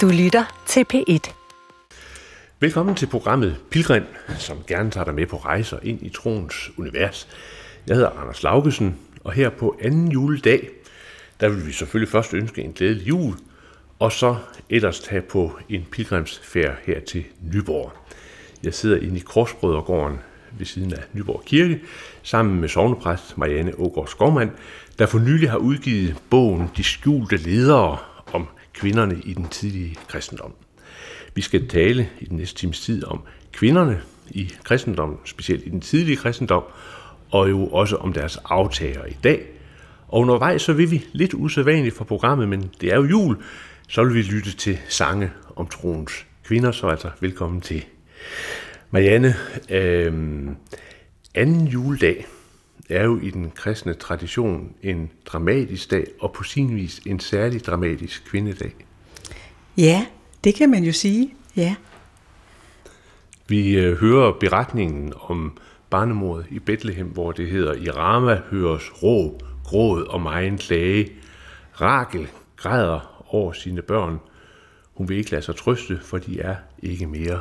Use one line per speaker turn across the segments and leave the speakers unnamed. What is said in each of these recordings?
Du lytter til P1.
Velkommen til programmet Pilgrim, som gerne tager dig med på rejser ind i troens univers. Jeg hedder Anders Laugesen, og her på anden juledag, der vil vi selvfølgelig først ønske en glædelig jul, og så ellers tage på en pilgrimsfærd her til Nyborg. Jeg sidder inde i Korsbrødregården ved siden af Nyborg Kirke, sammen med sovnepræst Marianne Ågaard Skovmand, der for nylig har udgivet bogen De skjulte ledere kvinderne i den tidlige kristendom. Vi skal tale i den næste times tid om kvinderne i kristendommen, specielt i den tidlige kristendom, og jo også om deres aftager i dag. Og undervejs så vil vi lidt usædvanligt for programmet, men det er jo jul, så vil vi lytte til sange om troens kvinder, så altså velkommen til. Marianne, øh, anden juledag er jo i den kristne tradition en dramatisk dag, og på sin vis en særlig dramatisk kvindedag.
Ja, det kan man jo sige, ja.
Vi øh, hører beretningen om barnemordet i Bethlehem, hvor det hedder, i Rama høres råb, gråd og megen klage. Rakel græder over sine børn. Hun vil ikke lade sig trøste, for de er ikke mere.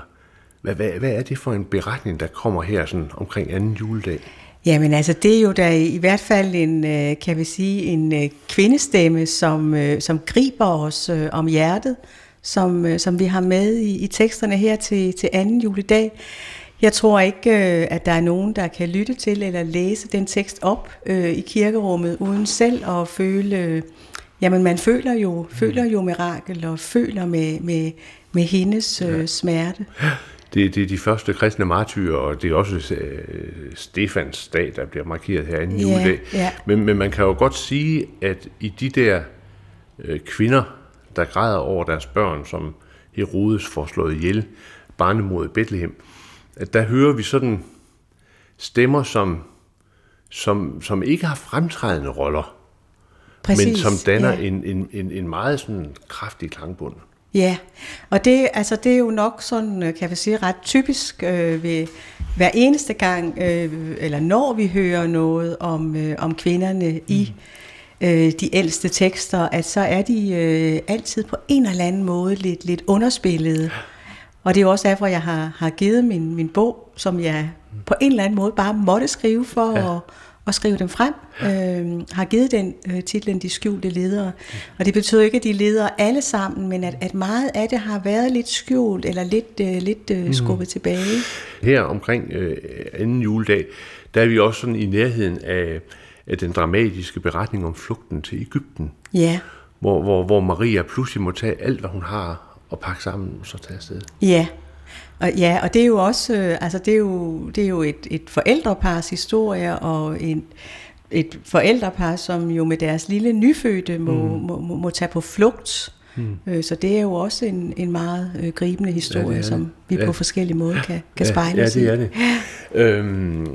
Hvad, hvad, hvad er det for en beretning, der kommer her sådan omkring anden juledag?
Jamen altså, det er jo da i hvert fald en, øh, kan vi sige, en øh, kvindestemme, som, øh, som griber os om hjertet, som, som vi har med i, i teksterne her til, til anden juledag. Jeg tror ikke, at der er nogen, der kan lytte til eller læse den tekst op øh, i kirkerummet, uden selv at føle, jamen man føler jo, føler jo mirakel og føler med, med, med hendes øh, smerte.
Det, det er de første kristne martyrer, og det er også øh, Stefans dag, der bliver markeret her anden yeah, juledag. Yeah. Men, men man kan jo godt sige, at i de der øh, kvinder, der græder over deres børn, som Herodes får slået ihjel, barnemod i Bethlehem, at der hører vi sådan stemmer, som, som, som ikke har fremtrædende roller, Præcis, men som danner ja. en, en, en, en meget sådan kraftig klangbund.
Ja, og det, altså, det er jo nok sådan, øh, kan vi sige, ret typisk øh, ved hver eneste gang, øh, eller når vi hører noget om, øh, om kvinderne mm. i øh, de ældste tekster, at så er de øh, altid på en eller anden måde lidt, lidt underspillede. Og det er jo også derfor, jeg har, har givet min, min bog, som jeg på en eller anden måde bare måtte skrive for ja. at og skrive dem frem, øh, har givet den øh, titlen De skjulte ledere. Og det betyder ikke, at de leder alle sammen, men at, at meget af det har været lidt skjult, eller lidt, øh, lidt øh, mhm. skubbet mm. tilbage.
Her omkring øh, anden juledag, der er vi også sådan i nærheden af, af den dramatiske beretning om flugten til Ægypten.
Ja.
Hvor, hvor, hvor Maria pludselig må tage alt, hvad hun har, og pakke sammen, og så tage afsted.
Ja, og, ja, og det er jo også, øh, altså det er jo, det er jo et, et forældrepars historie, og en, et forældrepar, som jo med deres lille nyfødte må, mm. må, må, må tage på flugt. Mm. Øh, så det er jo også en, en meget øh, gribende historie, ja, det det. som vi ja. på forskellige måder kan, kan spejle
ja, ja, det er det. Øhm,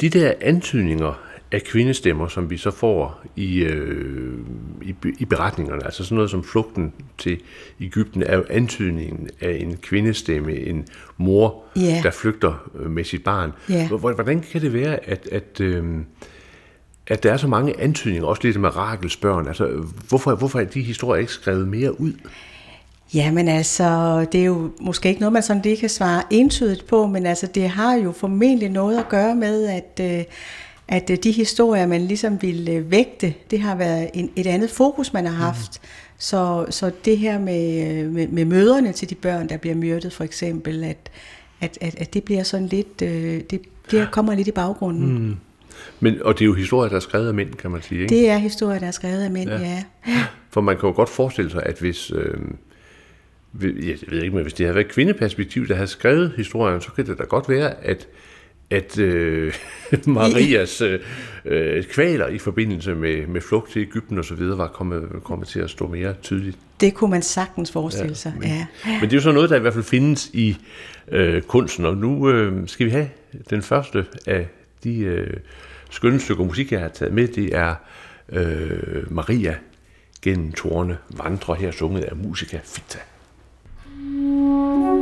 de der antydninger af kvindestemmer, som vi så får i, øh, i, i beretningerne. Altså sådan noget som flugten til Ægypten er jo antydningen af en kvindestemme, en mor, yeah. der flygter øh, med sit barn. Yeah. Hvordan kan det være, at, at, øh, at der er så mange antydninger, også lidt med Rakels børn? Altså, hvorfor, hvorfor er de historier ikke skrevet mere ud?
Jamen altså, det er jo måske ikke noget, man sådan lige kan svare entydigt på, men altså, det har jo formentlig noget at gøre med, at... Øh, at øh, de historier, man ligesom ville øh, vægte, det har været en, et andet fokus, man har mhm. haft. Mm. Så, så det her med, øh, med, med møderne til de børn, der bliver myrdet for eksempel, at, at, at, at det bliver sådan lidt, det, det kommer lidt i baggrunden. Mm.
Men, og det er jo historier, der er skrevet af mænd, kan man sige, ikke?
Det er historier, der er skrevet af mænd, ja. ja.
For man kan jo godt forestille sig, at hvis... Øh, jeg ved ikke, men hvis det havde været kvindeperspektiv, der havde skrevet historien, så kan det da godt være, at at øh, Marias øh, kvaler i forbindelse med, med flugt til Ægypten og så videre var kommet, kommet til at stå mere tydeligt.
Det kunne man sagtens forestille sig,
men,
ja.
Men det er jo så noget, der i hvert fald findes i øh, kunsten, og nu øh, skal vi have den første af de øh, skønne stykker musik, jeg har taget med. Det er øh, Maria gennem tårne vandrer her sunget af Musica Fita. der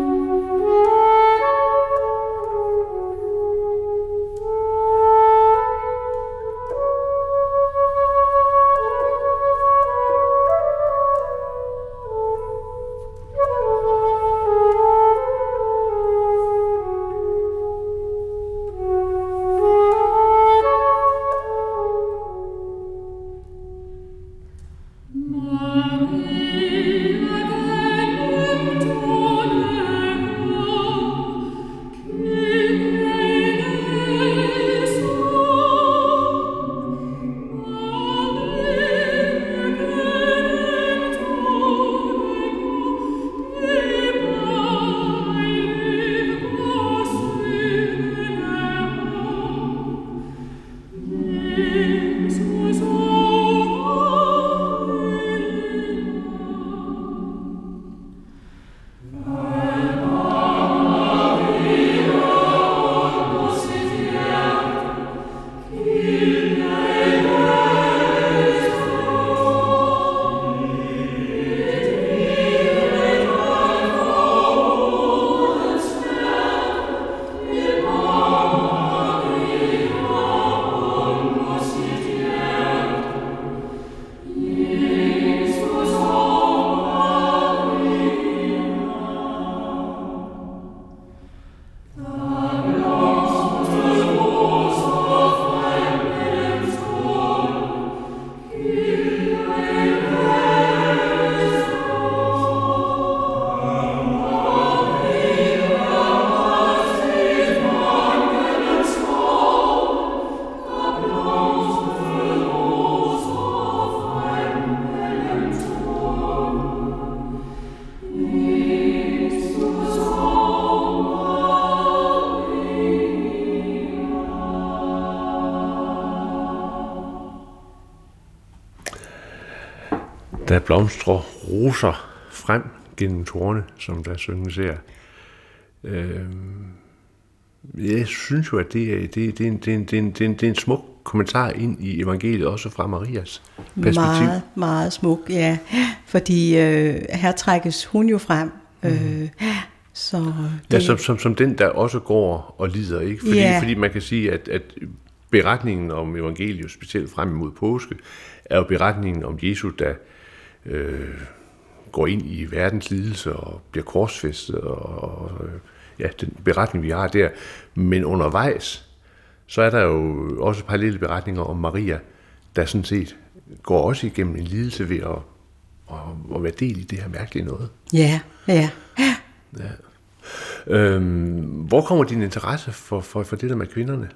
blomstrer roser frem gennem tårne, som der synges her. Øh, jeg synes jo, at det er, det, det, er en, det, er en, det, er en, det, er en, det er en smuk kommentar ind i evangeliet, også fra Marias perspektiv.
Meget, meget smuk, ja. Fordi øh, her trækkes hun jo frem. Mm. Øh, så
det... Ja, som, som, som den, der også går og lider, ikke? Fordi, ja. fordi man kan sige, at, at beretningen om evangeliet, specielt frem imod påske, er jo beretningen om Jesus, der øh, går ind i verdens lidelse og bliver korsfæstet, og, og ja, den beretning, vi har der. Men undervejs, så er der jo også parallelle beretninger om Maria, der sådan set går også igennem en lidelse ved at, at, at være del i det her mærkelige noget.
Ja, ja.
ja. Øhm, hvor kommer din interesse for, for, for det der med kvinderne?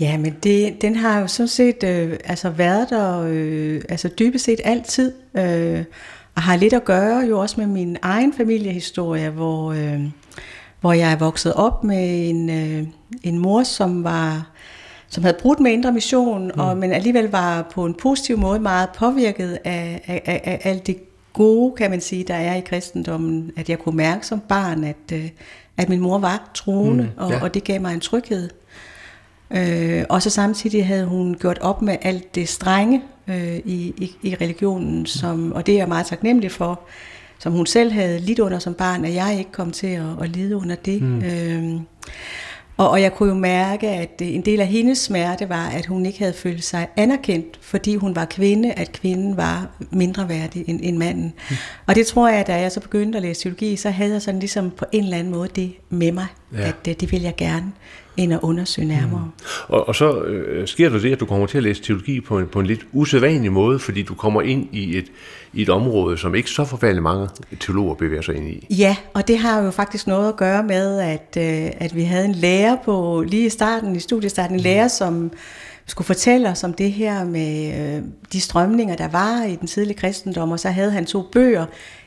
Ja, men det, den har jo sådan set øh, altså været der øh, altså dybest set altid, øh, og har lidt at gøre jo også med min egen familiehistorie, hvor, øh, hvor jeg er vokset op med en, øh, en mor, som var som havde brudt med indre mission, mm. og, men alligevel var på en positiv måde meget påvirket af, af, af, af alt det gode, kan man sige, der er i kristendommen, at jeg kunne mærke som barn, at, øh, at min mor var troende, mm, ja. og, og det gav mig en tryghed. Øh, og så samtidig havde hun gjort op med alt det strenge øh, i, i, i religionen, som, og det er jeg meget taknemmelig for, som hun selv havde lidt under som barn, at jeg ikke kom til at, at lide under det. Mm. Øh, og, og jeg kunne jo mærke, at en del af hendes smerte var, at hun ikke havde følt sig anerkendt, fordi hun var kvinde, at kvinden var mindre værdig end, end manden. Mm. Og det tror jeg, da jeg så begyndte at læse teologi, så havde jeg sådan ligesom på en eller anden måde det med mig, ja. at det, det vil jeg gerne end at undersøge nærmere. Mm.
Og, og så øh, sker der det, at du kommer til at læse teologi på en, på en lidt usædvanlig måde, fordi du kommer ind i et, i et område, som ikke så forfærdeligt mange teologer bevæger sig ind i.
Ja, og det har jo faktisk noget at gøre med, at, øh, at vi havde en lærer på, lige i starten, i studiestarten, en lærer, som skulle fortælle os om det her med øh, de strømninger, der var i den tidlige kristendom, og så havde han to bøger,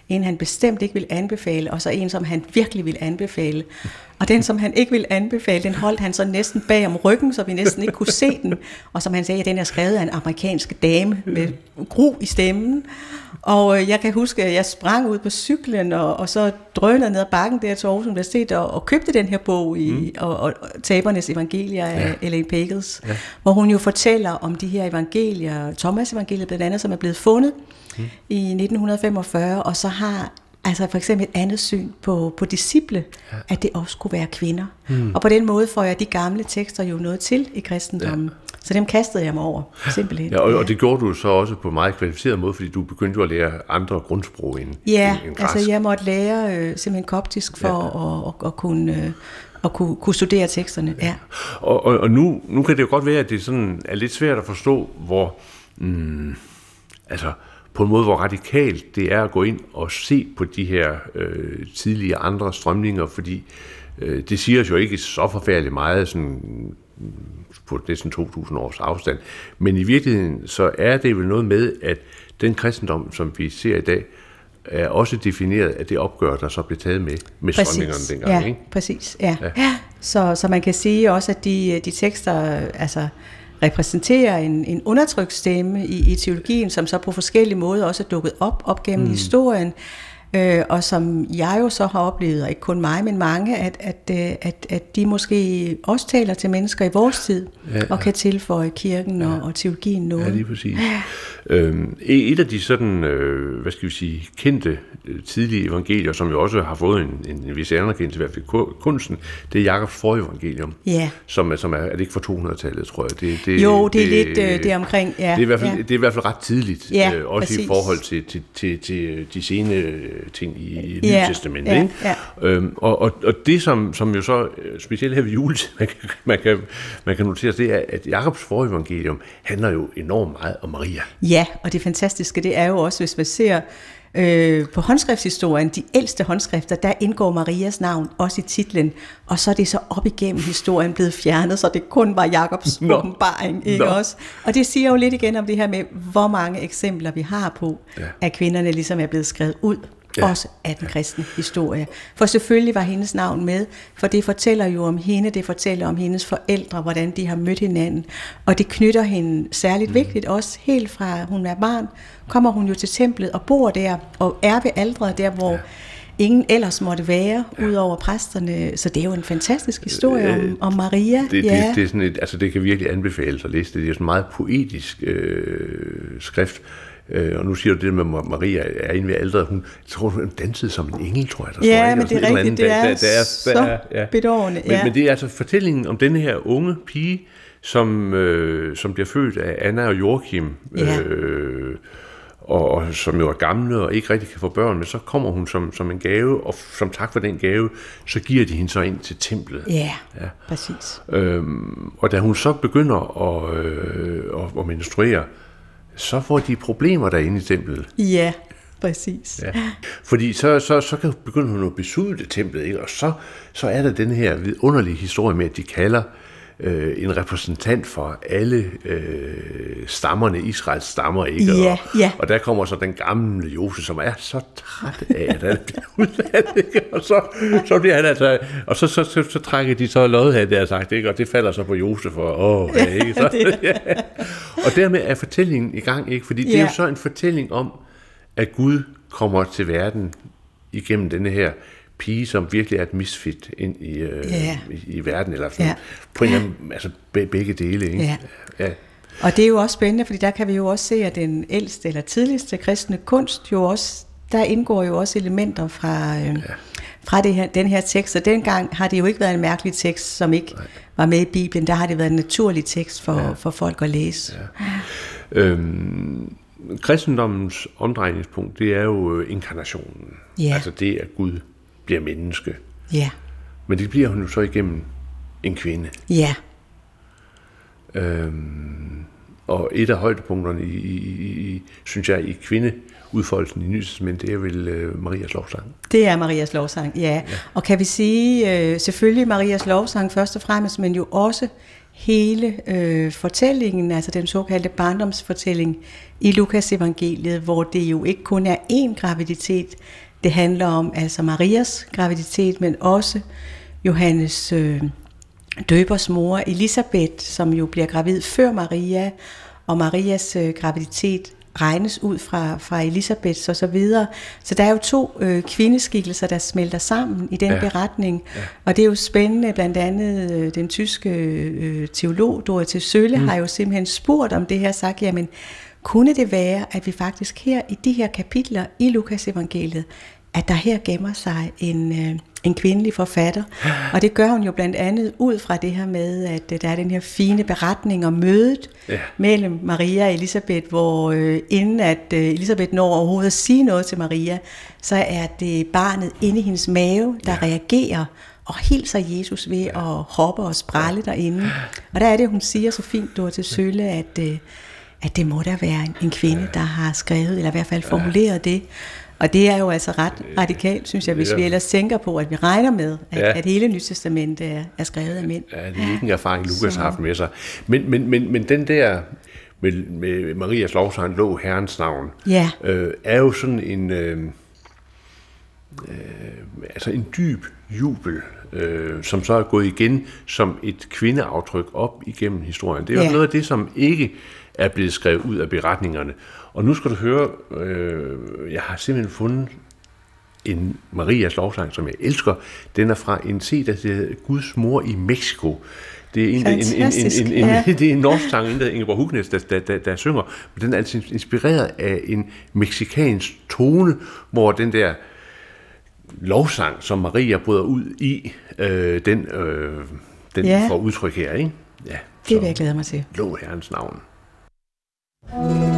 en han bestemt ikke ville anbefale, og så en, som han virkelig ville anbefale. Og den, som han ikke ville anbefale, den holdt han så næsten bag om ryggen, så vi næsten ikke kunne se den. Og som han sagde, den er skrevet af en amerikansk dame med gru i stemmen. Og øh, jeg kan huske, at jeg sprang ud på cyklen, og, og så drønede ned ad bakken der til Aarhus Universitet, og, og købte den her bog i mm. og, og, Tabernes Evangelier af ja. Elaine Pagels, ja. hvor hun jo fortæller om de her evangelier, Thomas evangeliet blandt andet, som er blevet fundet mm. i 1945, og så har Altså for eksempel et andet syn på, på disciple, ja. at det også kunne være kvinder. Mm. Og på den måde får jeg de gamle tekster jo noget til i kristendommen. Ja. Så dem kastede jeg mig over, simpelthen.
Ja, og, og det gjorde du så også på en meget kvalificeret måde, fordi du begyndte at lære andre grundsprog end,
ja,
end, end
altså jeg måtte lære øh, simpelthen koptisk for ja. at, at, at kunne... Øh, at kunne, kunne studere teksterne. Ja. ja.
Og, og, og nu, nu kan det jo godt være, at det sådan er lidt svært at forstå, hvor, mm, altså, på en måde, hvor radikalt det er at gå ind og se på de her øh, tidlige andre strømninger, fordi øh, det siger os jo ikke så forfærdeligt meget sådan, på næsten 2.000 års afstand. Men i virkeligheden så er det vel noget med, at den kristendom, som vi ser i dag, er også defineret af det opgør, der så blev taget med, med
Præcis.
strømningerne dengang.
Ja,
ikke?
præcis. Ja.
Ja.
Ja. Så, så man kan sige også, at de, de tekster altså, repræsenterer en, en undertrykt stemme i, i teologien, som så på forskellige måder også er dukket op op gennem mm. historien, øh, og som jeg jo så har oplevet, og ikke kun mig, men mange, at, at, øh, at, at de måske også taler til mennesker i vores tid,
Ja,
ja,
ja.
og kan tilføje kirken og, og teologien noget.
Ja, lige præcis. Øhm, et af de sådan, øh, hvad skal vi sige, kendte øh, tidlige evangelier, som jo også har fået en, en, en vis anerkendelse, i hvert fald ku- kunsten, det er Jakobs forevangelium,
Ja.
som, er, som er, er det ikke fra 200-tallet, tror jeg? Det, det,
Jo, det er lidt øh, det omkring. Ja,
det, er i hvert fald,
ja.
det er i hvert fald ret tidligt,
Ja,
øh, også i
præcis.
forhold til, til, til, til de sene øh, ting i, Nye
Ja,
Testamentet.
ja,
ikke?
ja.
Øhm, og, og, og det, som, som jo så, øh, specielt her ved juletid, man kan, man kan, man kan notere, det er, at Jakobs forevangelium handler jo enormt meget om Maria.
Ja, og det fantastiske, det er jo også, hvis man ser øh, på håndskriftshistorien, de ældste håndskrifter, der indgår Marias navn også i titlen, og så er det så op igennem historien blevet fjernet, så det kun var Jakobs
Nå.
åbenbaring, ikke
Nå.
også? Og det siger jo lidt igen om det her med, hvor mange eksempler vi har på,
ja.
at kvinderne ligesom er blevet skrevet ud,
Ja.
også af den kristne historie. For selvfølgelig var hendes navn med, for det fortæller jo om hende, det fortæller om hendes forældre, hvordan de har mødt hinanden, og det knytter hende særligt mm. vigtigt, også helt fra hun er barn, kommer hun jo til templet og bor der, og er ved aldret der, hvor ja. ingen ellers måtte være, ja. udover præsterne. Så det er jo en fantastisk historie
Øh,
om, om Maria.
Det,
ja.
det, det, er sådan et, altså det kan virkelig anbefales at læse det. Det er sådan en meget poetisk øh, skrift. Øh, og nu siger du det med, at Maria er inde ved alderet. Hun, tror, hun dansede som en engel, tror jeg. Der
Ja, men det er rigtigt. Det er,
Der- der- der-
så
ja.
bedårende.
Men,
ja.
men det er altså fortællingen om denne her unge pige, som, øh, som bliver født af Anna og Joachim,
Ja.
øh, og, og som jo er gamle og ikke rigtig kan få børn, men så kommer hun som, som en gave, og som tak for den gave, så giver de hende så ind til templet.
Ja,
Ja.
ja, præcis.
Øhm, og da hun så begynder at, øh, at, at menstruere, så får de problemer derinde i templet.
Ja, præcis.
Ja. Fordi så, så, så kan begynder hun at besudle templet, ikke? og så, så er der den her vidunderlige historie med, at de kalder øh, en repræsentant for alle øh, stammerne, Israels stammer, ikke?
Ja,
og,
ja.
og der kommer så den gamle Josef, som er så træt af, at han bliver udvalgt, ikke? Og så, så bliver han altså, og så, så, så, så trækker de så lod her, der sagt, ikke? Og det falder så på Josef, og åh, ja, ikke? Så, ja. Og dermed er fortællingen i gang, ikke? Fordi det er jo
Ja.
så en fortælling om, at Gud kommer til verden igennem denne her pige, som virkelig er et misfit ind i, øh,
Ja.
i, i verden, eller sådan,
Ja.
på en eller anden, altså be, begge dele, ikke?
Ja.
ja.
Og det er jo også spændende, fordi der kan vi jo også se, at den ældste eller tidligste kristne kunst jo også, der indgår jo også elementer fra, øh, ja. fra det her, den her tekst. Og dengang har det jo ikke været en mærkelig tekst, som ikke Nej. var med i Bibelen. Der har det været en naturlig tekst for, ja. for folk at læse. Ja.
Øhm, kristendommens omdrejningspunkt, det er jo øh, inkarnationen.
Ja.
Altså det, at Gud bliver menneske.
Ja,
Men det bliver hun jo så igennem en kvinde.
ja,
Øhm, og et af højdepunkterne, i, i, i, i, synes jeg, i kvindeudfoldelsen i Nytestamentet, det er vel øh, Marias lovsang.
det er Marias lovsang, ja. ja. Og kan vi sige, øh, selvfølgelig Marias lovsang først og fremmest, men jo også hele øh, fortællingen, altså den såkaldte barndomsfortælling i Lukas evangeliet, hvor det jo ikke kun er én graviditet, det handler om altså Marias graviditet, men også Johannes øh, døbers mor Elisabeth, som jo bliver gravid før Maria, og Marias øh, graviditet regnes ud fra, fra Elisabeths og så videre. Så der er jo to øh, kvindeskikkelser, der smelter sammen i den
Ja.
beretning. Ja. Og det er jo spændende, blandt andet øh, den tyske øh, teolog Dorothee Sølle mm. har jo simpelthen spurgt om det her, sagt, jamen kunne det være, at vi faktisk her i de her kapitler i Lukas evangeliet, at der her gemmer sig en, øh, en kvindelig forfatter. Og det gør hun jo blandt andet ud fra det her med, at øh, der er den her fine beretning om mødet
Ja.
mellem Maria og Elisabeth, hvor øh, inden at øh, Elisabeth når overhovedet at sige noget til Maria, så er det barnet inde i hendes mave, der ja. reagerer og hilser Jesus ved at hoppe og sprælle derinde. Og der er det, hun siger så fint, du til Sølle, at, øh, at det må da være en, kvinde, der har skrevet, eller i hvert fald formuleret det. Og det er jo altså ret radikalt, synes jeg, hvis
Ja.
vi ellers tænker på, at vi regner med, at,
Ja.
ja. at hele Nytestamentet er, er skrevet af mænd.
Ja, det er ikke en erfaring, Lukas
Så-
har haft med sig. Men, men, men, men den der med, med Marias lovsang, lå herrens navn,
Ja.
øh, er jo sådan en, øh, øh, altså en dyb jubel, øh, som så er gået igen som et kvindeaftryk op igennem historien. Det er jo
Ja.
noget af det, som ikke er blevet skrevet ud af beretningerne. Og nu skal du høre, øh, jeg har simpelthen fundet en Marias lovsang, som jeg elsker. Den er fra en C, der hedder Guds mor i Mexico. Det er en, en, en, en, en, en,
ja.
det er en norsk sang, der Ingeborg Hugnes, der, der, der, der synger. Men den er altså inspireret af en meksikansk tone, hvor den der lovsang, som Maria bryder ud i, øh, den, øh, den
Ja.
får udtryk her, ikke? Ja,
Det vil jeg glæde mig til.
lov herrens navn.
Lov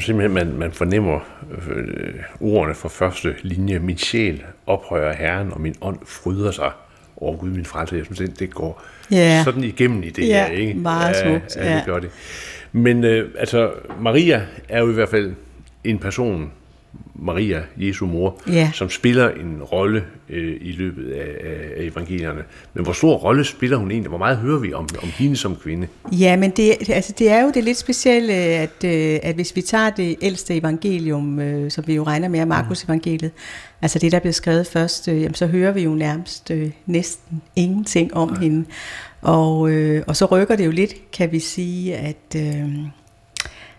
synes simpelthen, man, man fornemmer øh, ordene fra første linje. Min sjæl ophøjer Herren, og min ånd fryder sig over Gud, min frelse. Jeg synes, det, det går
Ja.
sådan igennem i det
Ja,
her. Ikke?
meget
ja,
smukt,
Ja, det gør det. Men øh, altså, Maria er jo i hvert fald en person, Maria, Jesu mor,
Ja.
som spiller en rolle øh, i løbet af, af, evangelierne. Men hvor stor rolle spiller hun egentlig? Hvor meget hører vi om, om hende som kvinde?
Ja, men det, altså det er jo det lidt specielle, at, øh, at hvis vi tager det ældste evangelium, øh, som vi jo regner med Markus evangeliet, altså det, der blev skrevet først, øh, jamen, så hører vi jo nærmest øh, næsten ingenting om hende. Og, øh, og så rykker det jo lidt, kan vi sige, at, øh,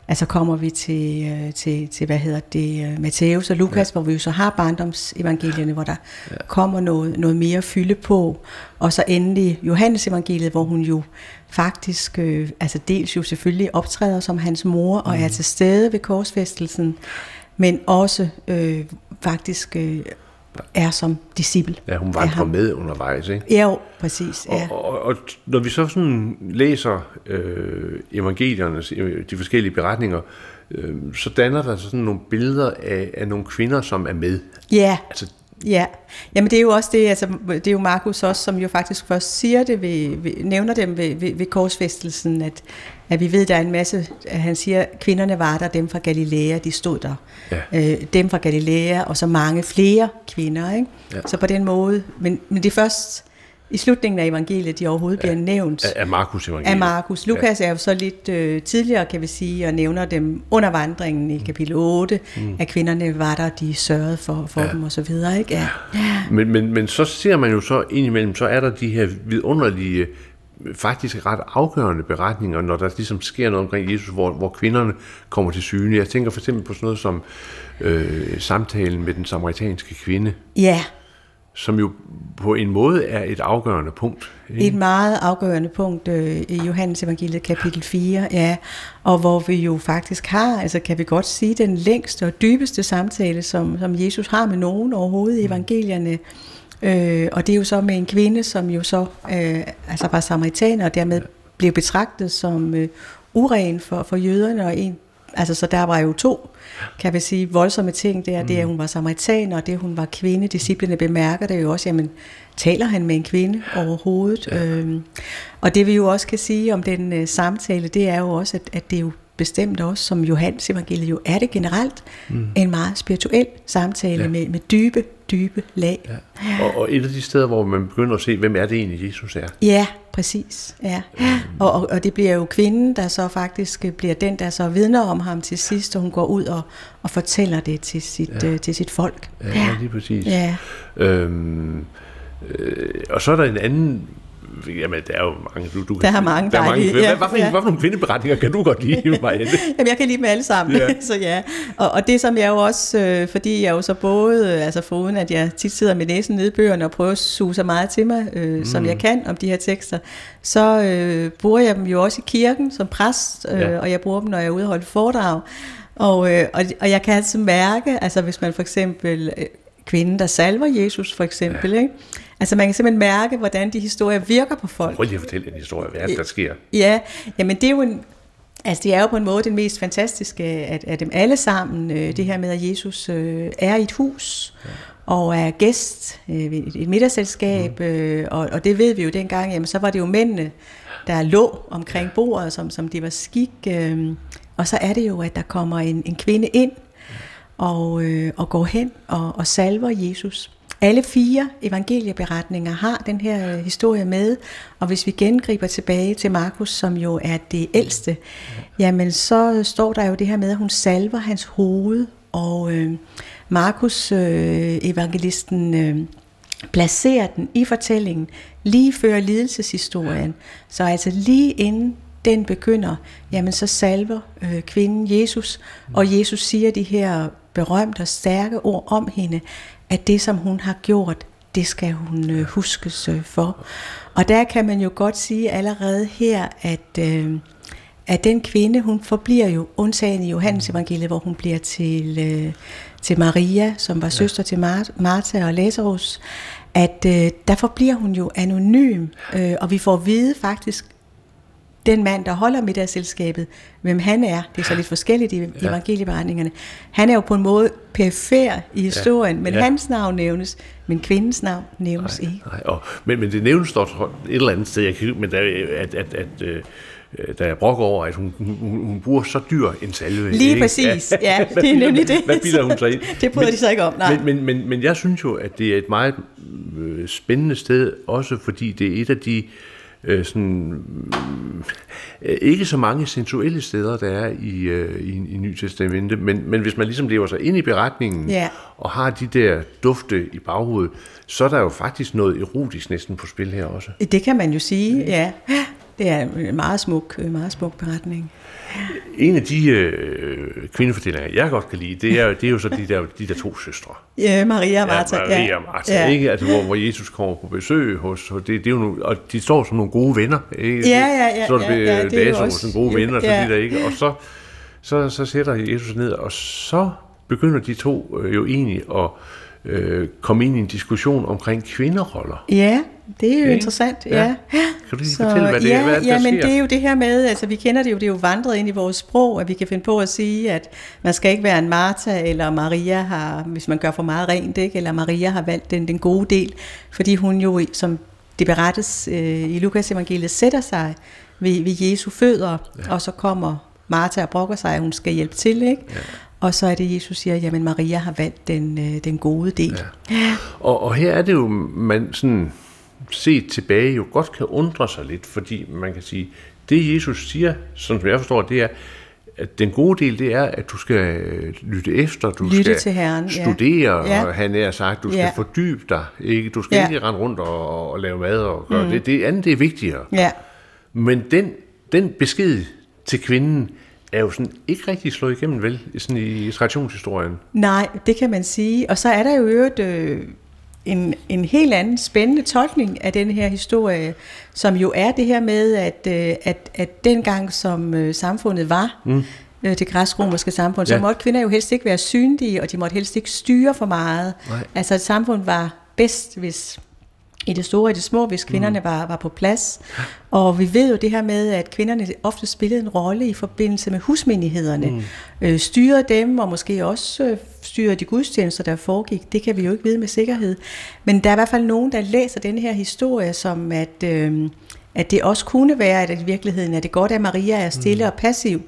Altså kommer vi til, øh, til, til hvad hedder det, øh, Matthæus og Lukas, ja. hvor vi jo så har barndomsevangelierne, hvor der ja. kommer noget, noget mere fylde på. Og så endelig Johannes evangeliet, hvor hun jo faktisk, øh, altså dels jo selvfølgelig optræder som hans mor, og er til stede ved korsfæstelsen, men også øh, faktisk øh, er som disciple.
Ja, hun vandrer med undervejs, ikke?
Ja, jo, præcis. Ja.
Og, og, og når vi så sådan læser øh, evangeliernes, øh, de forskellige beretninger, øh, så danner der sådan nogle billeder af, af nogle kvinder, som er med.
ja,
Altså,
Ja, jamen det er jo også det, altså det er jo Markus også, som jo faktisk først siger det, ved, ved, nævner dem ved, ved, ved korsfæstelsen, at, at vi ved, der er en masse, han siger, kvinderne var der, dem fra Galilea, de stod der.
Ja.
Øh, dem fra Galilea, og så mange flere kvinder, ikke?
Ja.
Så på den måde, men, men det er først i slutningen af evangeliet, de overhovedet bliver nævnt
af, af Markus evangeliet.
af Markus. Lukas er jo så lidt øh, tidligere, kan vi sige, og nævner dem under vandringen i kapitel 8, mm. at kvinderne var der, de sørgede for, for ja. dem og så videre, ikke? Ja. ja.
Men, men, men så ser man jo så indimellem, så er der de her vidunderlige, faktisk ret afgørende beretninger, når der ligesom sker noget omkring Jesus, hvor, hvor kvinderne kommer til syne. Jeg tænker for eksempel på sådan noget som øh, samtalen med den samaritanske kvinde,
Ja,
som jo på en måde er et afgørende punkt. ikke?
et meget afgørende punkt øh, i Johannes evangeliet kapitel 4, ja, og hvor vi jo faktisk har, altså kan vi godt sige, den længste og dybeste samtale, som, som Jesus har med nogen overhovedet i evangelierne. Øh, og det er jo så med en kvinde, som jo så øh, altså var samaritaner, og dermed blev betragtet som øh, uren for, for jøderne, og en, altså så der var jo to, kan vi sige, voldsomme ting der, det er, at hun var samaritaner, og det, at hun var kvinde, disciplene bemærker det jo også, jamen, taler han med en kvinde overhovedet? Ja. Øhm, og det vi jo også kan sige om den øh, samtale, det er jo også, at, at det er jo bestemt også, som Johannes evangeliet jo er det generelt, mm. en meget spirituel samtale
ja.
med, med dybe, dybe lag.
Ja. Og, og et af de steder, hvor man begynder at se, hvem er det egentlig, Jesus er.
Ja, præcis. Ja. Og, og, og det bliver jo kvinden, der så faktisk bliver den, der så vidner om ham til sidst, og hun går ud og, og fortæller det til sit, ja. øh, til sit folk.
Ja, ja. lige præcis.
Ja.
Øhm, øh, og så er der en anden Jamen, der er jo mange. Du, du,
Der er mange
der er mange hvad,
ja,
hvad, for,
ja.
hvad for nogle kvindeberetninger kan du godt lide, Marianne?
Jamen, jeg kan lide dem alle sammen,
Ja.
så ja. Og, og det som jeg jo også, øh, fordi jeg jo så både, øh, altså foruden at jeg tit sidder med næsen nede i bøgerne og prøver at suge så meget til mig, øh, mm. som jeg kan om de her tekster, så øh, bruger jeg dem jo også i kirken som præst, øh,
ja.
og jeg bruger dem, når jeg er ude og holde foredrag. Og, øh, og, og jeg kan altså mærke, altså hvis man for eksempel, øh, kvinden der salver Jesus for eksempel, ja. ikke? Altså man kan simpelthen mærke, hvordan de historier virker på folk.
Prøv lige at fortælle en historie. Hvad er der sker?
Ja, jamen det er jo en, altså det er jo på en måde den mest fantastiske af, af dem alle sammen, øh, det her med, at Jesus øh, er i et hus og er gæst øh, ved et, et middagsselskab, øh, og, og det ved vi jo dengang, jamen så var det jo mændene, der lå omkring bordet, som, som det var skik, øh, og så er det jo, at der kommer en, en kvinde ind, og, øh, og går hen og, og salver Jesus. Alle fire evangelieberetninger har den her øh, historie med, og hvis vi gengriber tilbage til Markus, som jo er det ældste, jamen så øh, står der jo det her med, at hun salver hans hoved, og øh, Markus, øh, evangelisten, øh, placerer den i fortællingen lige før lidelseshistorien. Så altså lige inden den begynder, jamen så salver øh, kvinden Jesus, og Jesus siger de her berømte og stærke ord om hende, at det som hun har gjort, det skal hun øh, huskes øh, for. Og der kan man jo godt sige allerede her, at, øh, at den kvinde, hun forbliver jo undtagen i Johannes evangeliet, hvor hun bliver til, øh, til Maria, som var ja. søster til Mar- Martha og Lazarus, at øh, der forbliver hun jo anonym, øh, og vi får at vide faktisk, den mand, der holder middagsselskabet, hvem han er, det er så lidt forskelligt i ja. evangelieberetningerne, han er jo på en måde perifer i historien, men
Ja.
ja. hans navn nævnes, men kvindens navn nævnes ikke.
Nej, og, men, men det nævnes dog et eller andet sted, jeg kan, men der, at, at, at, øh, der er brok over, at hun, hun, hun bruger så dyr en salve.
Lige
ikke?
præcis, ja,
Hvad
det er nemlig det.
Hvad bilder hun sig ind?
Det bryder de sig ikke om, nej.
Men, men, men, men jeg synes jo, at det er et meget øh, spændende sted, også fordi det er et af de øh, sådan, øh, ikke så mange sensuelle steder, der er i, øh, i, i Ny Testamente, men, men hvis man ligesom lever sig ind i beretningen,
Ja.
og har de der dufte i baghovedet, så er der jo faktisk noget erotisk næsten på spil her også.
Det kan man jo sige, ja. Det er en meget smuk, øh, meget smuk beretning.
En af de øh, kvindefortællinger, jeg godt kan lide, det er, det er jo så de der, de der to søstre.
Ja, Maria og Martha.
Ja, Maria og Martha, ja. ikke? Altså, hvor, hvor Jesus kommer på besøg hos, hos det, det er jo nogle, og de står som nogle gode venner, ikke?
Ja, ja, ja,
Så er det,
ja, ja, det er jo også-
en gode venner, så
ja.
de der, ikke? Og så, så, så sætter Jesus ned, og så begynder de to øh, jo egentlig at øh, komme ind i en diskussion omkring kvinderoller.
Ja, det er jo
Ikke?
interessant.
Ja.
Ja.
Kan du lige fortælle, hvad det
ja,
er, hvad det,
ja, men
sker?
det er jo det her med, altså vi kender det jo, det er jo vandret ind i vores sprog, at vi kan finde på at sige, at man skal ikke være en Martha, eller Maria har, hvis man gør for meget rent, ikke? eller Maria har valgt den, den gode del, fordi hun jo, som det berettes øh, i Lukas evangeliet, sætter sig ved, ved Jesu fødder, ja. og så kommer Martha og brokker sig, at hun skal hjælpe til, ikke? Ja. Og så er det, Jesus siger, jamen Maria har valgt den, øh, den gode del. Ja.
Og, og her er det jo, man sådan set tilbage jo godt kan undre sig lidt, fordi man kan sige, det Jesus siger, sådan som jeg forstår, det er, at den gode del, det er, at du skal øh, lytte efter, du
Lytte
skal
til Herren,
studere,
Ja.
og han er sagt, du skal
Ja.
fordybe dig, ikke? Du skal
Ja.
ikke rende rundt og, og lave mad og gøre mm. det. Det andet, det er vigtigere.
ja.
Men den, den besked til kvinden er jo sådan ikke rigtig slået igennem, vel, sådan i traditionshistorien.
Nej, det kan man sige. Og så er der jo øvrigt øh, en, en helt anden spændende tolkning af den her historie, som jo er det her med, at, øh, at, at dengang som øh, samfundet var, mm. øh, det græsk-romerske samfund, så
Ja.
måtte kvinder jo helst ikke være synlige, og de måtte helst ikke styre for meget.
Nej.
Altså et samfund var bedst, hvis i det store og det små, hvis kvinderne var, var på plads. Og vi ved jo det her med, at kvinderne ofte spillede en rolle i forbindelse med husmenighederne. Mm. Øh, styrede dem, og måske også øh, styrede de gudstjenester, der foregik. Det kan vi jo ikke vide med sikkerhed. Men der er i hvert fald nogen, der læser den her historie som, at, øh, at det også kunne være, at i virkeligheden er det godt, at Maria er stille mm. og passiv,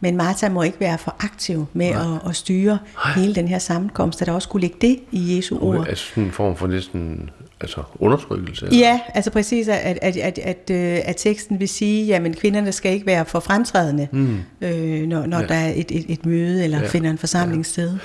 men Martha må ikke være for aktiv med at, at styre hele den her sammenkomst, at der også kunne ligge det i Jesu ord.
Altså sådan en form for næsten altså undertrykkelse. eller?
Ja, altså præcis, at, at, at, at, øh, at teksten vil sige, at kvinderne skal ikke være for fremtrædende, mm. øh, når, når
Ja.
der er et, et, et møde eller
Ja.
ja. finder en forsamling sted.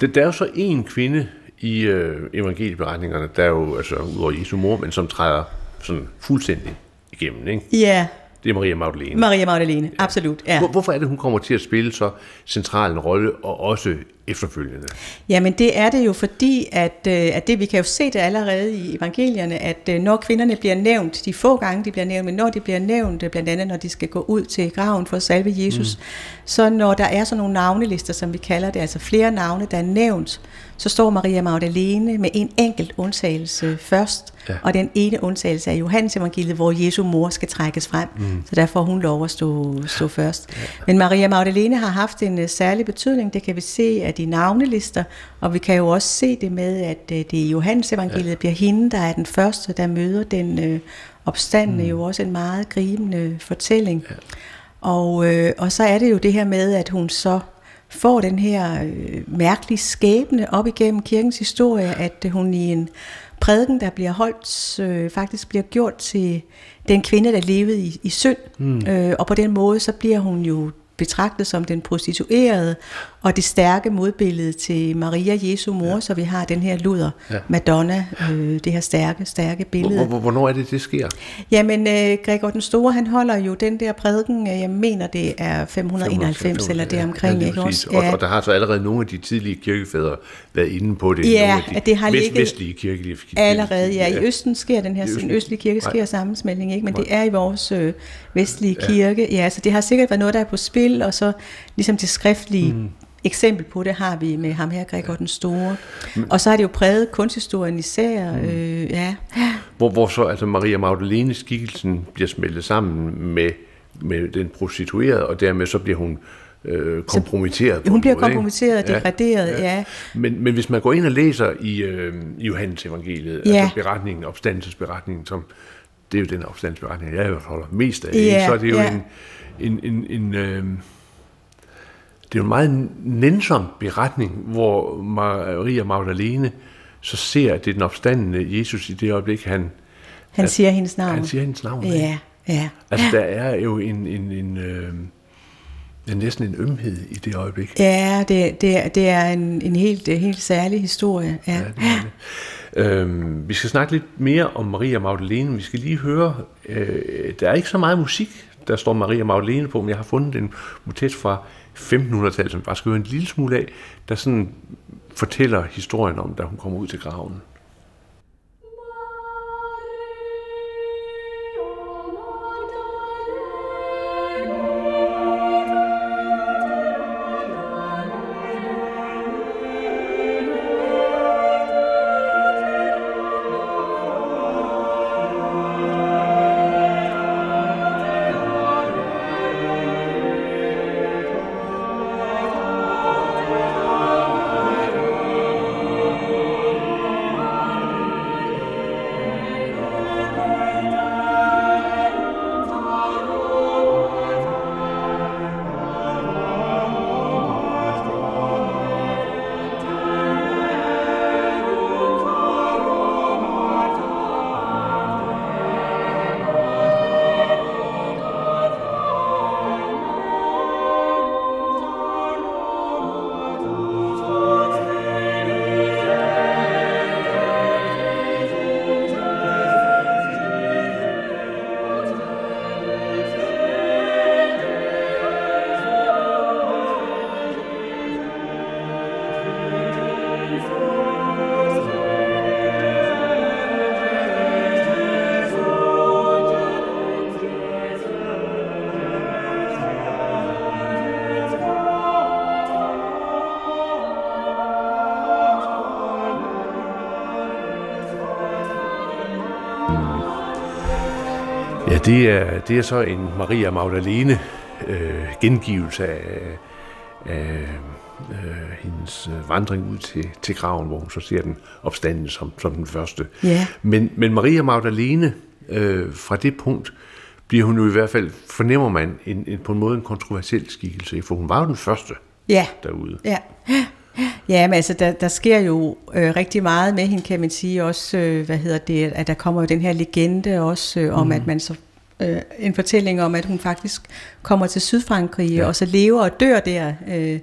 Det, der er jo så en kvinde i øh, evangelieberetningerne, der er jo altså udover Jesu mor, men som træder sådan fuldstændig igennem, ikke?
Ja,
Det er Maria Magdalene.
Maria Magdalene, ja. absolut. Ja.
Hvor, hvorfor er det, hun kommer til at spille så central en rolle, og også efterfølgende?
Jamen det er det jo fordi, at, øh, at det vi kan jo se det allerede i evangelierne, at øh, når kvinderne bliver nævnt, de få gange de bliver nævnt, men når de bliver nævnt, øh, blandt andet når de skal gå ud til graven for at salve Jesus, mm. så når der er sådan nogle navnelister, som vi kalder det, altså flere navne, der er nævnt, så står Maria Magdalene med en enkelt undtagelse først,
Ja.
og den ene undtagelse er Johannes evangeliet, hvor Jesu mor skal trækkes frem, mm. så derfor får hun lov at stå, stå først. Ja. Men Maria Magdalene har haft en uh, særlig betydning, det kan vi se af de navnelister, og vi kan jo også se det med, at uh, det i Johannes evangeliet ja. bliver hende, der er den første, der møder den uh, opstandende, mm. jo også en meget gribende fortælling. Ja. Og, øh, og så er det jo det her med, at hun så får den her øh, mærkelige skæbne op igennem kirkens historie, at øh, hun i en prædiken, der bliver holdt, øh, faktisk bliver gjort til den kvinde, der levede i, i synd. Mm. Øh, og på den måde, så bliver hun jo betragtet som den prostituerede, og det stærke modbillede til Maria Jesu mor, ja. så vi har den her luder,
Ja.
ja. Madonna, øh, det her stærke, stærke billede.
Hvor, hvor, hvornår er det, det sker?
Jamen, øh, Gregor den Store, han holder jo den der prædiken, øh, jeg mener, det er 591 eller det omkring,
lige
ikke også?
Og, og der har så allerede nogle af de tidlige kirkefædre været inde på det.
Ja,
de
det har ligget-
vestlige kirkelige
Allerede, ja. I Østen sker den her, den østlige kirke
Nej.
sker sammensmeltning, ikke? men
Nej.
det er i vores øh, vestlige kirke. Ja, så det har sikkert været noget, der er på spil, og så ligesom det skriftlige mm. Eksempel på det har vi med ham her, Gregor den Store. Og så har det jo præget kunsthistorien især.
Mm.
Øh, ja.
Hvor, hvor så altså Maria Magdalenes skikkelsen bliver smeltet sammen med, med den prostituerede, og dermed så bliver hun øh, kompromitteret. på
Hun bliver
måde,
kompromitteret og degraderet, ja.
Men, men hvis man går ind og læser i, øh, Johannes evangeliet,
Ja.
altså beretningen, opstandelsesberetningen, som det er jo den opstandelsesberetning, jeg holder mest af,
Ja,
så er det jo
ja.
en, en, en, en øh, det er en meget nænsom beretning, hvor Maria Magdalene så ser, at det er den opstandende Jesus i det øjeblik, han,
Han
at-
siger hendes navn.
han siger hendes navn. ikke?
Ja, ja.
Altså, der er jo en, en, en, øh, det er næsten en ømhed i det øjeblik.
Ja, det, det, er- det er en, en helt, helt særlig historie. Ja.
Ja, det er Øhm, vi skal snakke lidt mere om Maria Magdalene. Vi skal lige høre, øh, der er ikke så meget musik, der står Maria Magdalene på, men jeg har fundet en motet fra 1500-tallet, som bare skal høre en lille smule af, der sådan fortæller historien om, da hun kommer ud til graven. Det er, det er så en Maria Magdalene øh, gengivelse af, af øh, hendes vandring ud til, til graven, hvor hun så ser den opstanden som, som den første.
Ja.
Men, men Maria Magdalene, øh, fra det punkt, bliver hun jo i hvert fald, fornemmer man, en, en, på en måde en kontroversiel skikkelse, for hun var jo den første
Ja,
derude.
ja. Ja, men altså, der, der sker jo øh, rigtig meget med hende, kan man sige. Også, øh, hvad hedder det, at der kommer jo den her legende også øh, om, mm. at man så øh, en fortælling om, at hun faktisk kommer til Sydfrankrig, ja. og så lever og dør der. Øh, ja.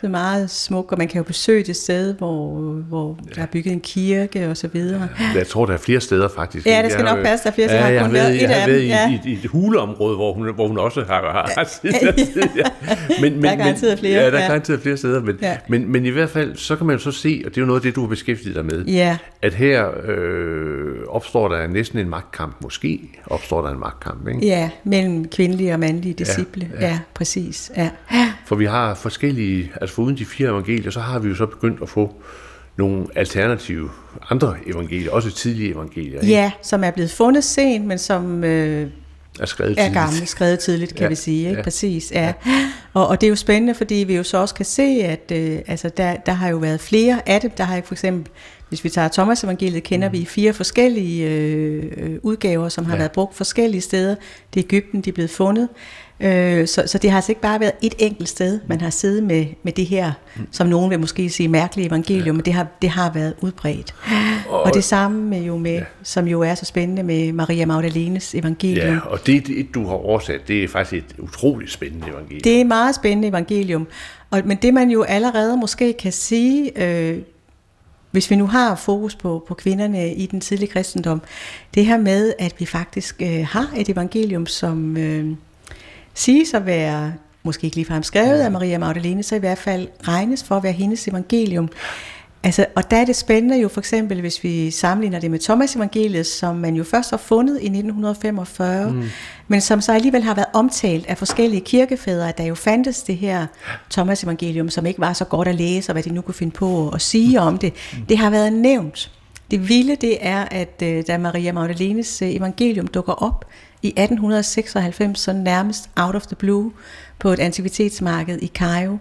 Det er meget smukt, og man kan jo besøge det sted, hvor, hvor ja. der er bygget en kirke og så videre.
Jeg tror, der er flere steder faktisk.
Ja, det skal
Jeg
nok passe, der er flere
ja,
steder.
Jeg har været, jeg har været i,
ja.
i, et huleområde, hvor hun, hvor hun også har, har ja. men,
Der er garanteret flere,
Ja, der er
ja.
garanteret flere steder. Men,
Ja.
men, men i hvert fald, så kan man jo så se, og det er jo noget af det, du har beskæftiget dig med,
Ja,
at her øh, opstår der næsten en magtkamp. Måske opstår der en magtkamp, ikke?
ja, mellem kvindelige og mandlige disciple.
Ja.
Ja, ja præcis. Ja.
For vi har forskellige, altså foruden de fire evangelier, så har vi jo så begyndt at få nogle alternative andre evangelier, også tidlige evangelier, ikke?
ja, som er blevet fundet sent, men som øh,
er skrevet
er
tidligt.
gamle, skrevet tidligt, kan
Ja,
vi sige. Ikke?
ja.
Præcis, ja. Og, og det er jo spændende, fordi vi jo så også kan se, at øh, altså der, der har jo været flere af dem. Der har jo for eksempel, hvis vi tager Thomas evangeliet, kender vi fire forskellige øh, øh, udgaver, som har
Ja.
ja. været brugt forskellige steder. Det er Ægypten, de er blevet fundet. Øh, så, så det har altså ikke bare været et enkelt sted, man har siddet med, med det her, som nogen vil måske sige mærkelige evangelium, ja. men det har, det har været udbredt. Og, og det samme med jo med, ja. som jo er så spændende med Maria Magdalenes evangelium.
Ja, og det, det, du har oversat, det er faktisk et utroligt spændende evangelium.
Det er et meget spændende evangelium. Og, men det man jo allerede måske kan sige, øh, hvis vi nu har fokus på, på kvinderne i den tidlige kristendom, det her med, at vi faktisk øh, har et evangelium, som øh, siges at være, måske ikke ligefrem skrevet af Maria Magdalene, så i hvert fald regnes for at være hendes evangelium. Altså, og der er det spændende jo for eksempel, hvis vi sammenligner det med Thomas evangeliet, som man jo først har fundet i 1945, mm. men som så alligevel har været omtalt af forskellige kirkefædre, at der jo fandtes det her Thomas evangelium, som ikke var så godt at læse, og hvad de nu kunne finde på at sige om det. Det har været nævnt. Det vilde det er, at øh, da Maria Magdalenes øh, evangelium dukker op i 1896, så nærmest out of the blue, på et antikvitetsmarked i Cairo,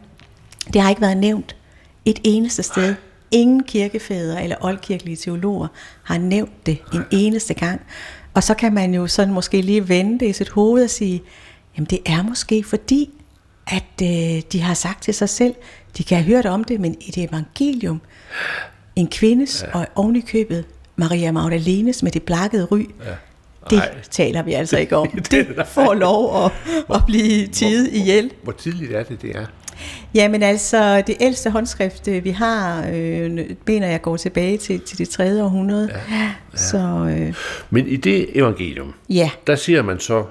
det har ikke været nævnt et eneste sted. Ingen kirkefædre eller oldkirkelige teologer har nævnt det en eneste gang. Og så kan man jo sådan måske lige vende det i sit hoved og sige, jamen det er måske fordi, at øh, de har sagt til sig selv, de kan have hørt om det, men i det evangelium, en kvindes ja. og oven i købet Maria Magdalenes med det blakkede ry, ja. Det
Ej.
taler vi altså ikke om.
Det-
Det får lov at, at blive tid ihjel.
Hvor tidligt er det, det er?
Jamen altså, det ældste håndskrift, øh, vi har, øh, mener jeg går tilbage til, til det tredje århundrede. Ja, ja. Så øh,
Men i det evangelium,
ja,
der ser man så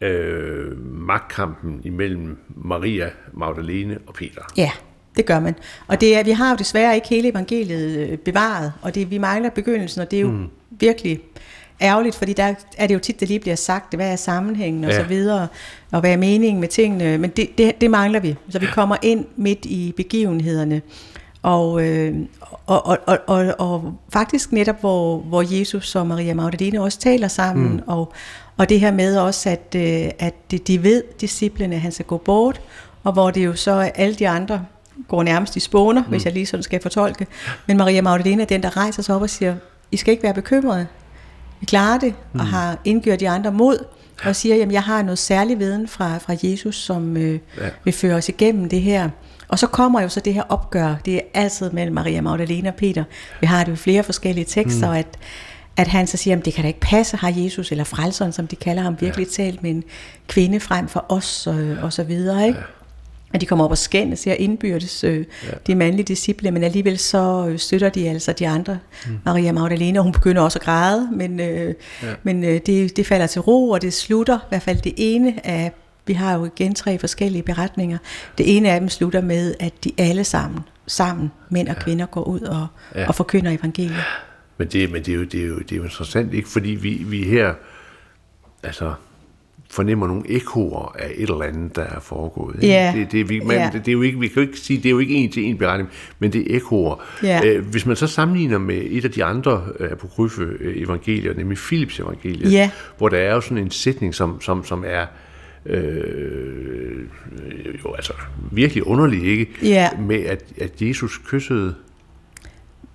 øh, magtkampen imellem Maria Magdalene og Peter.
ja, det gør man. Og det er, vi har jo desværre ikke hele evangeliet øh, bevaret, og det, vi mangler begyndelsen, og det er jo mm. virkelig ærgerligt, fordi der er det jo tit, det lige bliver sagt, hvad er sammenhængen og
Ja.
så videre, og hvad er meningen med tingene, men det, det, det mangler vi. Så vi kommer ind midt i begivenhederne, og, øh, og, og, og, og, og faktisk netop, hvor, hvor Jesus og Maria Magdalene også taler sammen, mm. og, og det her med også, at, øh, at de- de ved, disciplene, at han skal gå bort, og hvor det jo så er alle de andre går nærmest i spåner, mm. hvis jeg lige sådan skal fortolke. Men Maria Magdalene er den, der rejser sig op og siger, I skal ikke være bekymrede. Klarer det, mm. og har indgjort de andre mod, og siger, jamen jeg har noget særlig viden fra, fra Jesus, som øh,
Ja.
ja. vil føre os igennem det her. Og så kommer jo så det her opgør, det er altid mellem Maria Magdalene og Peter. Vi har det jo flere forskellige tekster, mm. at, at han så siger, at det kan da ikke passe, har Jesus, eller frelseren, som de kalder ham, virkelig ja. talt med en kvinde frem for os, og, og så videre, ikke? Ja. At de kommer op og skændes her indbyrdes, øh, ja. de mandlige disciple, men alligevel så øh, støtter de altså de andre, mm. Maria Magdalene, og hun begynder også at græde, men, øh, ja. men øh, det, det falder til ro, og det slutter, i hvert fald det ene af, vi har jo igen tre forskellige beretninger, det ene af dem slutter med, at de alle sammen, sammen, mænd og kvinder, går ud og,
Ja.
ja. og forkynder evangeliet.
Men det, men det, er, jo, det, er, jo, det er jo interessant, ikke? Fordi vi, vi her altså, fornemmer nogle ekoer af et eller andet, der er foregået. ikke? Det, det, vi, man, det, det er jo ikke, vi kan jo ikke sige, det er jo ikke en til en beretning, men det er ekoer.
Ja.
Øh, hvis man så sammenligner med et af de andre øh, apokryfe øh, evangelier, nemlig Philips evangeliet,
Ja.
hvor der er jo sådan en sætning, som, som, som er øh, jo altså virkelig underlig, ikke?
Ja.
Med at, at Jesus kyssede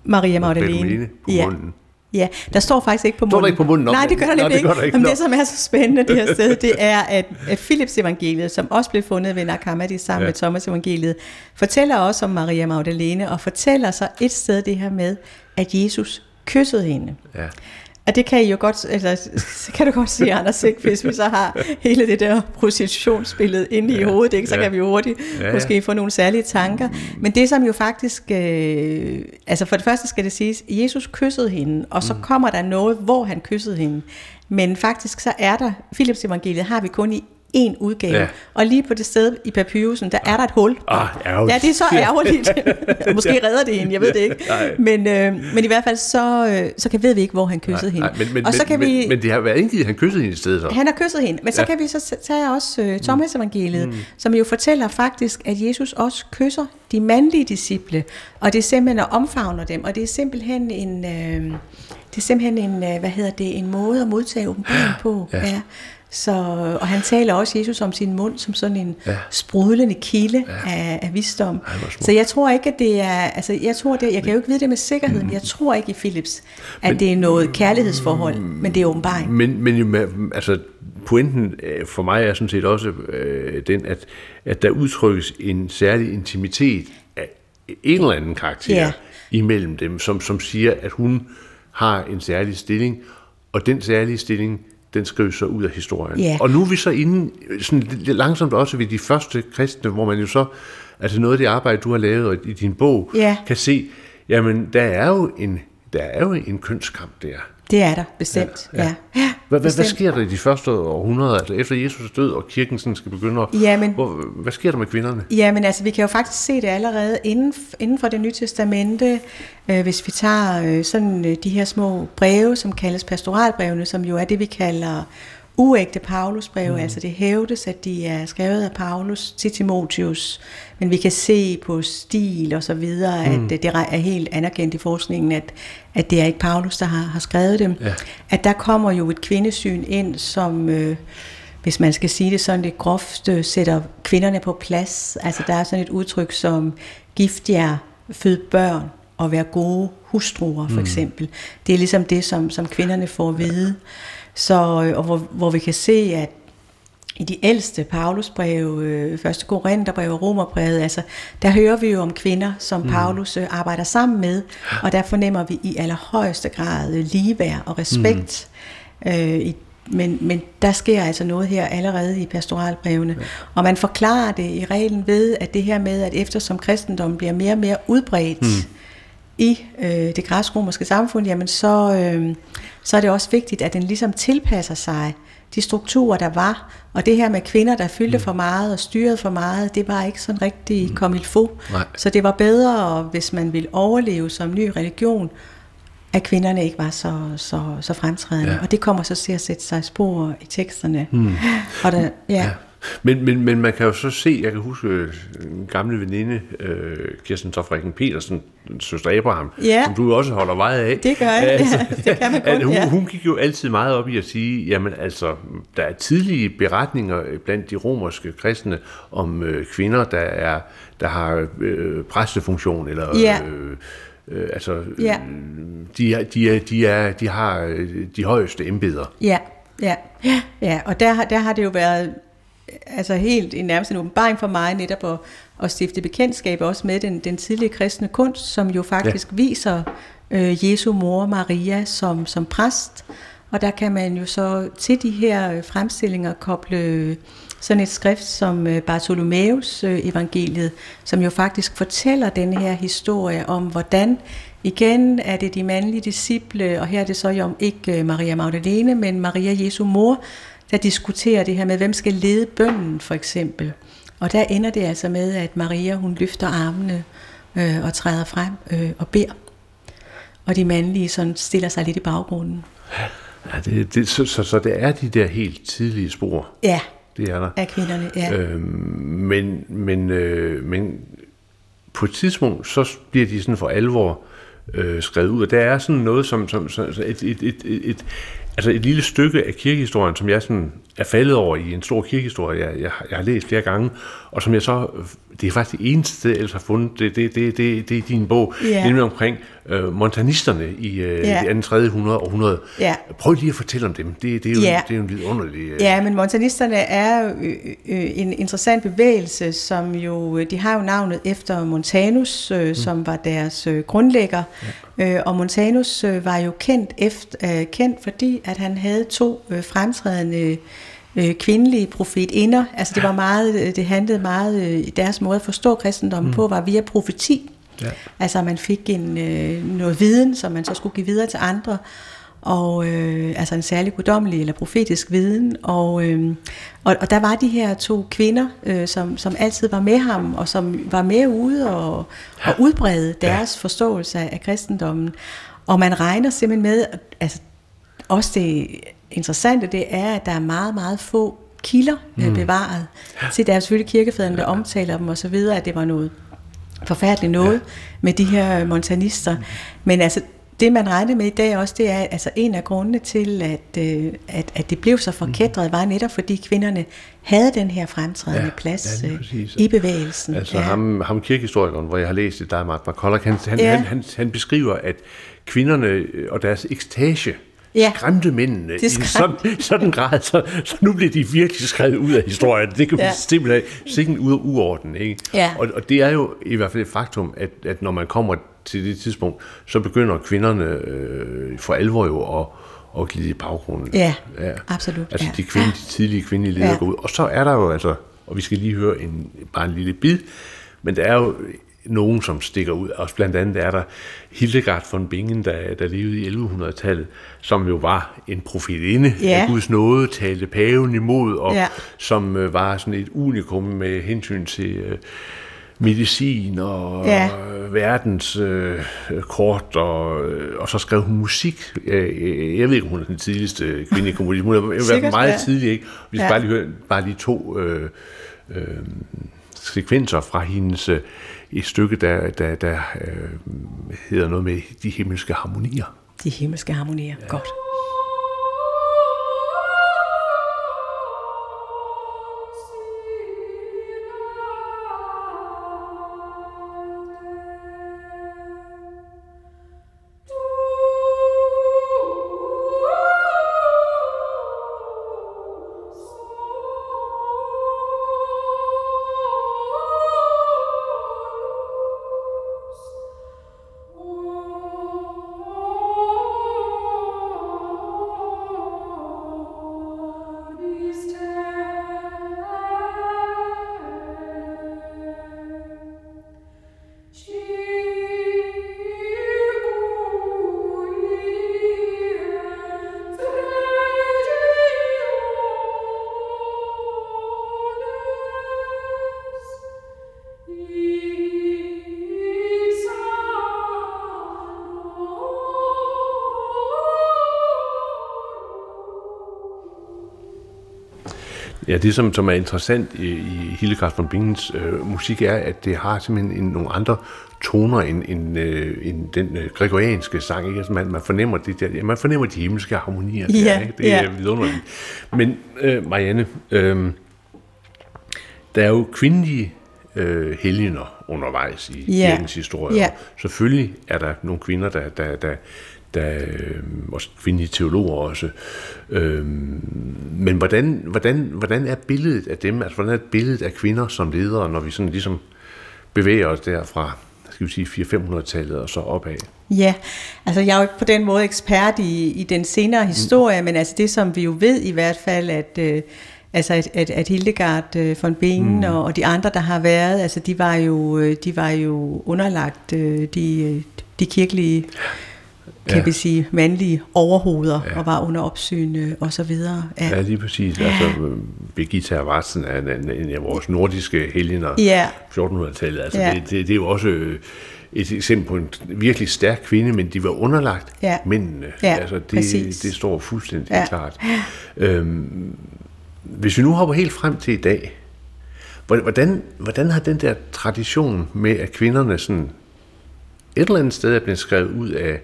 Maria Magdalene.
Magdalene på
ja.
munden.
Ja, der står faktisk ikke på munden.
Står der ikke på munden? Nå,
Nej, det gør der nemlig
det gør der
ikke.
ikke.
Men det, som er så spændende det her sted, det er, at, at Philips evangeliet, som også blev fundet ved Nakamadi sammen
ja.
med Thomas evangeliet, fortæller også om Maria Magdalene, og fortæller så et sted det her med, at Jesus kyssede hende.
Ja.
Og det kan I jo godt, altså, så kan du godt se, Anders, ikke? hvis vi så har hele det der prostitutionsbillede inde i
Ja,
hovedet, ikke? så
ja.
kan vi jo hurtigt
Ja, ja.
måske få nogle særlige tanker. Men det som jo faktisk, øh, altså for det første skal det siges, Jesus kyssede hende, og så kommer der noget, hvor han kyssede hende. Men faktisk så er der, Philips evangeliet har vi kun i en udgave,
Ja.
og lige på det sted i papyrusen, der er der et hul.
Ah, ærgerligt.
Ja, det er så ærgerligt. Måske redder det hende, jeg ved det ikke.
Nej.
Men, øh, men i hvert fald så, øh, så kan, ved vi ikke, hvor han kyssede hende.
Nej, men, men,
og så kan
men,
vi,
men det har været indgivet, at han kyssede hende i stedet så.
han har kysset hende. Men så
Ja.
kan vi så tage også øh, Thomas evangeliet, mm. som jo fortæller faktisk, at Jesus også kysser de mandlige disciple, og det er simpelthen at omfavner dem, og det er simpelthen en, øh, det er simpelthen en, øh, hvad hedder det, en måde at modtage åbenbaring på.
Ja.
Ja. Så, og han taler også Jesus om sin mund som sådan en
Ja.
sprudlende kilde ja. af, af visdom.
Ej.
Så jeg tror ikke, at det er, altså jeg tror det, jeg kan jo ikke vide det med sikkerhed, men jeg tror ikke i Philips, at det er noget kærlighedsforhold, men det er åbenbaring.
Men, men med- altså, pointen øh, for mig er sådan set også øh, den, at, at der udtrykkes en særlig intimitet af en eller anden karakter
Ja.
imellem dem, som, som siger, at hun har en særlig stilling, og den særlige stilling, den skrives så ud af historien.
Ja.
Og nu er vi så inde sådan langsomt også ved de første kristne, hvor man jo så, altså noget af det arbejde, du har lavet i din bog,
Ja.
kan se, jamen der er jo en, der er jo en kønskamp der.
Det er der, bestemt. Ja, ja. ja
Hvad, hvad, hvad sker der i de første århundreder, altså efter Jesus død, og kirken sådan skal begynde at...
Jamen-
hvor, hvad sker der med kvinderne?
Ja, men altså, vi kan jo faktisk se det allerede inden, inden for det nye testamente, øh, hvis vi tager øh, sådan øh, de her små breve, som kaldes pastoralbrevene, som jo er det, vi kalder uægte Paulusbreve, mm. altså det hævdes, at de er skrevet af Paulus til Timotius, men vi kan se på stil og så videre, mm. at det er helt anerkendt i forskningen, at, at det er ikke Paulus, der har, har skrevet dem.
Ja.
At der kommer jo et kvindesyn ind, som... Øh, hvis man skal sige det sådan lidt groft, øh, sætter kvinderne på plads. Altså der er sådan et udtryk som gift jer, fød børn og være gode hustruer for eksempel. Det er ligesom det, som, som kvinderne får at vide. Så, øh, og hvor, hvor vi kan se, at i de ældste Paulusbreve, øh, første Korintherbrev og Romerbrevet, altså, der hører vi jo om kvinder, som Paulus øh, arbejder sammen med, og der fornemmer vi i allerhøjeste grad øh, ligeværd og respekt. Mm. Øh, i, men, men der sker altså noget her allerede i pastoralbrevene. Ja. Og man forklarer det i reglen ved, at det her med, at eftersom kristendommen bliver mere og mere udbredt mm. i øh, det græsk-romerske samfund, jamen så, øh, så er det også vigtigt, at den ligesom tilpasser sig de strukturer, der var. Og det her med kvinder, der fyldte mm. for meget og styrede for meget, det var ikke sådan rigtig mm. kom il Så det var bedre, hvis man ville overleve som ny religion, at kvinderne ikke var så, så, så fremtrædende. Ja. Og det kommer så til at sætte sig spor i teksterne. Mm. Og der, ja. ja.
Men, men, men man kan jo så se, jeg kan huske øh, en gamle veninde, øh, Kirsten Tofrikken Petersen, søster Abraham,
ja.
som du også holder meget af.
Det gør jeg, altså, ja, det kan man kun,
hun,
ja.
hun gik jo altid meget op i at sige, jamen altså, der er tidlige beretninger blandt de romerske kristne om øh, kvinder, der er der har øh, præstefunktion, eller
ja.
øh, Øh, altså,
ja.
de, er, de, er, de, er, de har øh, de højeste embeder.
Ja, ja, ja. og der, der har det jo været altså helt en nærmest en åbenbaring for mig netop at, at stifte bekendtskab også med den, den tidlige kristne kunst, som jo faktisk ja. viser øh, Jesu mor Maria som, som præst. Og der kan man jo så til de her fremstillinger koble sådan et skrift som øh, Bartholomeus øh, evangeliet, som jo faktisk fortæller den her historie om, hvordan igen er det de mandlige disciple, og her er det så jo ikke øh, Maria Magdalene, men Maria Jesu mor, der diskuterer det her med, hvem skal lede bønden for eksempel. Og der ender det altså med, at Maria hun løfter armene øh, og træder frem øh, og beder. Og de mandlige sådan stiller sig lidt i baggrunden.
Ja, det, det, så, så, så det er de der helt tidlige spor.
Ja,
det er der.
Af kvinderne, ja.
Øhm, men, men, øh, men på et tidspunkt, så bliver de sådan for alvor øh, skrevet ud, og der er sådan noget som, som, som et, et, et, et, altså et lille stykke af kirkehistorien, som jeg sådan er faldet over i en stor kirkehistorie, jeg, jeg, jeg har læst flere gange, og som jeg så, det er faktisk det eneste sted, jeg ellers har fundet, det, det, det, det, det er din bog, yeah. nemlig omkring øh, montanisterne i øh, yeah. det andet 3. århundrede. Yeah. Prøv lige at fortælle om dem, det, det, er, jo,
yeah.
det er jo en vidunderlig... Øh...
Ja, men montanisterne er øh, øh, en interessant bevægelse, som jo, de har jo navnet efter Montanus, øh, mm. som var deres øh, grundlægger, yeah. øh, og Montanus øh, var jo kendt, efter, øh, kendt fordi, at han havde to øh, fremtrædende øh, kvindelige profetinder. Altså det var meget, øh, det handlede meget, øh, deres måde at forstå kristendommen mm. på, var via profeti. Ja. Altså man fik en, øh, noget viden, som man så skulle give videre til andre, og øh, altså en særlig guddommelig eller profetisk viden. Og, øh, og, og der var de her to kvinder, øh, som, som altid var med ham, og som var med ude og, og udbrede deres ja. forståelse af kristendommen. Og man regner simpelthen med, altså også det interessante, det er, at der er meget, meget få kilder øh, mm. bevaret. Til der er selvfølgelig kirkefædrene, der omtaler dem osv., at det var noget forfærdeligt noget ja. med de her montanister. Men altså, det man regner med i dag også, det er altså en af grundene til, at, øh, at, at det blev så forkædret, mm. var netop fordi kvinderne havde den her fremtrædende ja, plads ja, øh, i bevægelsen.
Altså ja. ham, ham kirkehistorikeren, hvor jeg har læst det, der er Mark McCulloch, han, han, ja. han, han, han beskriver, at kvinderne og deres ekstage, ja. skræmte mændene i en sådan, sådan grad, så, så nu bliver de virkelig skrevet ud af historien. Det kan ja. simpelthen sikkert ud af uorden. Ikke?
Ja.
Og, og det er jo i hvert fald et faktum, at, at når man kommer til det tidspunkt, så begynder kvinderne øh, for alvor jo at, at glide i baggrunden.
Ja, ja. absolut.
Altså
ja.
de, kvinde, de tidlige kvindelige ledere ja. går ud. Og så er der jo altså, og vi skal lige høre en, bare en lille bid, men der er jo nogen, som stikker ud. Også blandt andet er der Hildegard von Bingen, der, der levede i 1100-tallet, som jo var en profetinde
ja.
af Guds nåde, talte paven imod, og
ja.
som øh, var sådan et unikum med hensyn til øh, medicin og
ja.
verdens øh, kort, og, og så skrev hun musik. Jeg, jeg ved ikke, hun er den tidligste kvindelige komponist. Hun har været meget tidlig, ikke? Vi skal ja. bare lige høre bare lige to øh, øh, sekvenser fra hendes øh, et stykke, der, der, der øh, hedder noget med de himmelske harmonier.
De himmelske harmonier, ja. godt.
Ja, det som, som er interessant i, i Hildegard von Bingens øh, musik er, at det har simpelthen en, nogle andre toner end, end, øh, end den øh, gregorianske sang. Ikke? Altså man, man fornemmer det der, ja, man fornemmer de himmelske harmonier.
Ja,
der, ikke? Det
ja.
er vidunderligt. Men øh, Marianne, øh, der er jo kvindelige øh, helgener undervejs i
Ja.
kirkens historie.
Ja.
Selvfølgelig er der nogle kvinder, der, der, der, der øh, også kvindelige teologer også. Øh, men hvordan, hvordan, hvordan er billedet af dem, altså hvordan er billedet af kvinder som ledere, når vi sådan ligesom bevæger os derfra, skal vi sige 400-500-tallet og så opad?
Ja, altså jeg er jo ikke på den måde ekspert i, i den senere historie, mm. men altså det som vi jo ved i hvert fald, at, øh, altså at, at, at Hildegard øh, von Bingen mm. og, og de andre, der har været, altså de var jo, øh, de var jo underlagt øh, de, øh, de kirkelige, kan
Ja.
vi sige, mandlige overhoveder
Ja.
ja. og var under opsyn øh, og så videre.
Ja, lige præcis. Altså, øh, Birgitta af Varsen er en, en, en af vores nordiske helgener.
Ja.
1400-tallet. Altså,
Ja.
det, det, det er jo også øh, et eksempel på en virkelig stærk kvinde, men de var underlagt
Ja.
mændene.
Ja,
altså, det,
præcis.
det står fuldstændig
Ja.
klart. Øhm, hvis vi nu hopper helt frem til i dag, hvordan, hvordan har den der tradition med, at kvinderne sådan et eller andet sted er blevet skrevet ud af,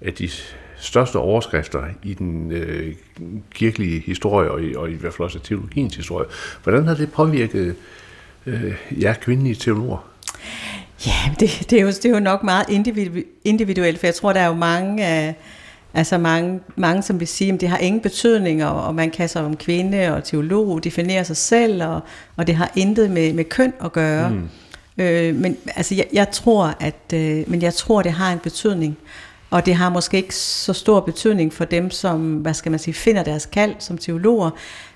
af de største overskrifter i den øh, kirkelige historie, og i, og i hvert fald også teologiens historie. Hvordan har det påvirket øh, jer kvindelige teologer?
Ja, det, det, er jo, det er jo nok meget individu- individuelt, for jeg tror, der er jo mange, af, altså mange, mange som vil sige, at det har ingen betydning, og, og man kan som kvinde og teolog definere sig selv, og, og det har intet med, med køn at gøre. Mm. Øh, men altså, jeg, jeg tror, at, øh, men jeg tror, det har en betydning. Og det har måske ikke så stor betydning for dem, som, hvad skal man sige, finder deres kald som teologer,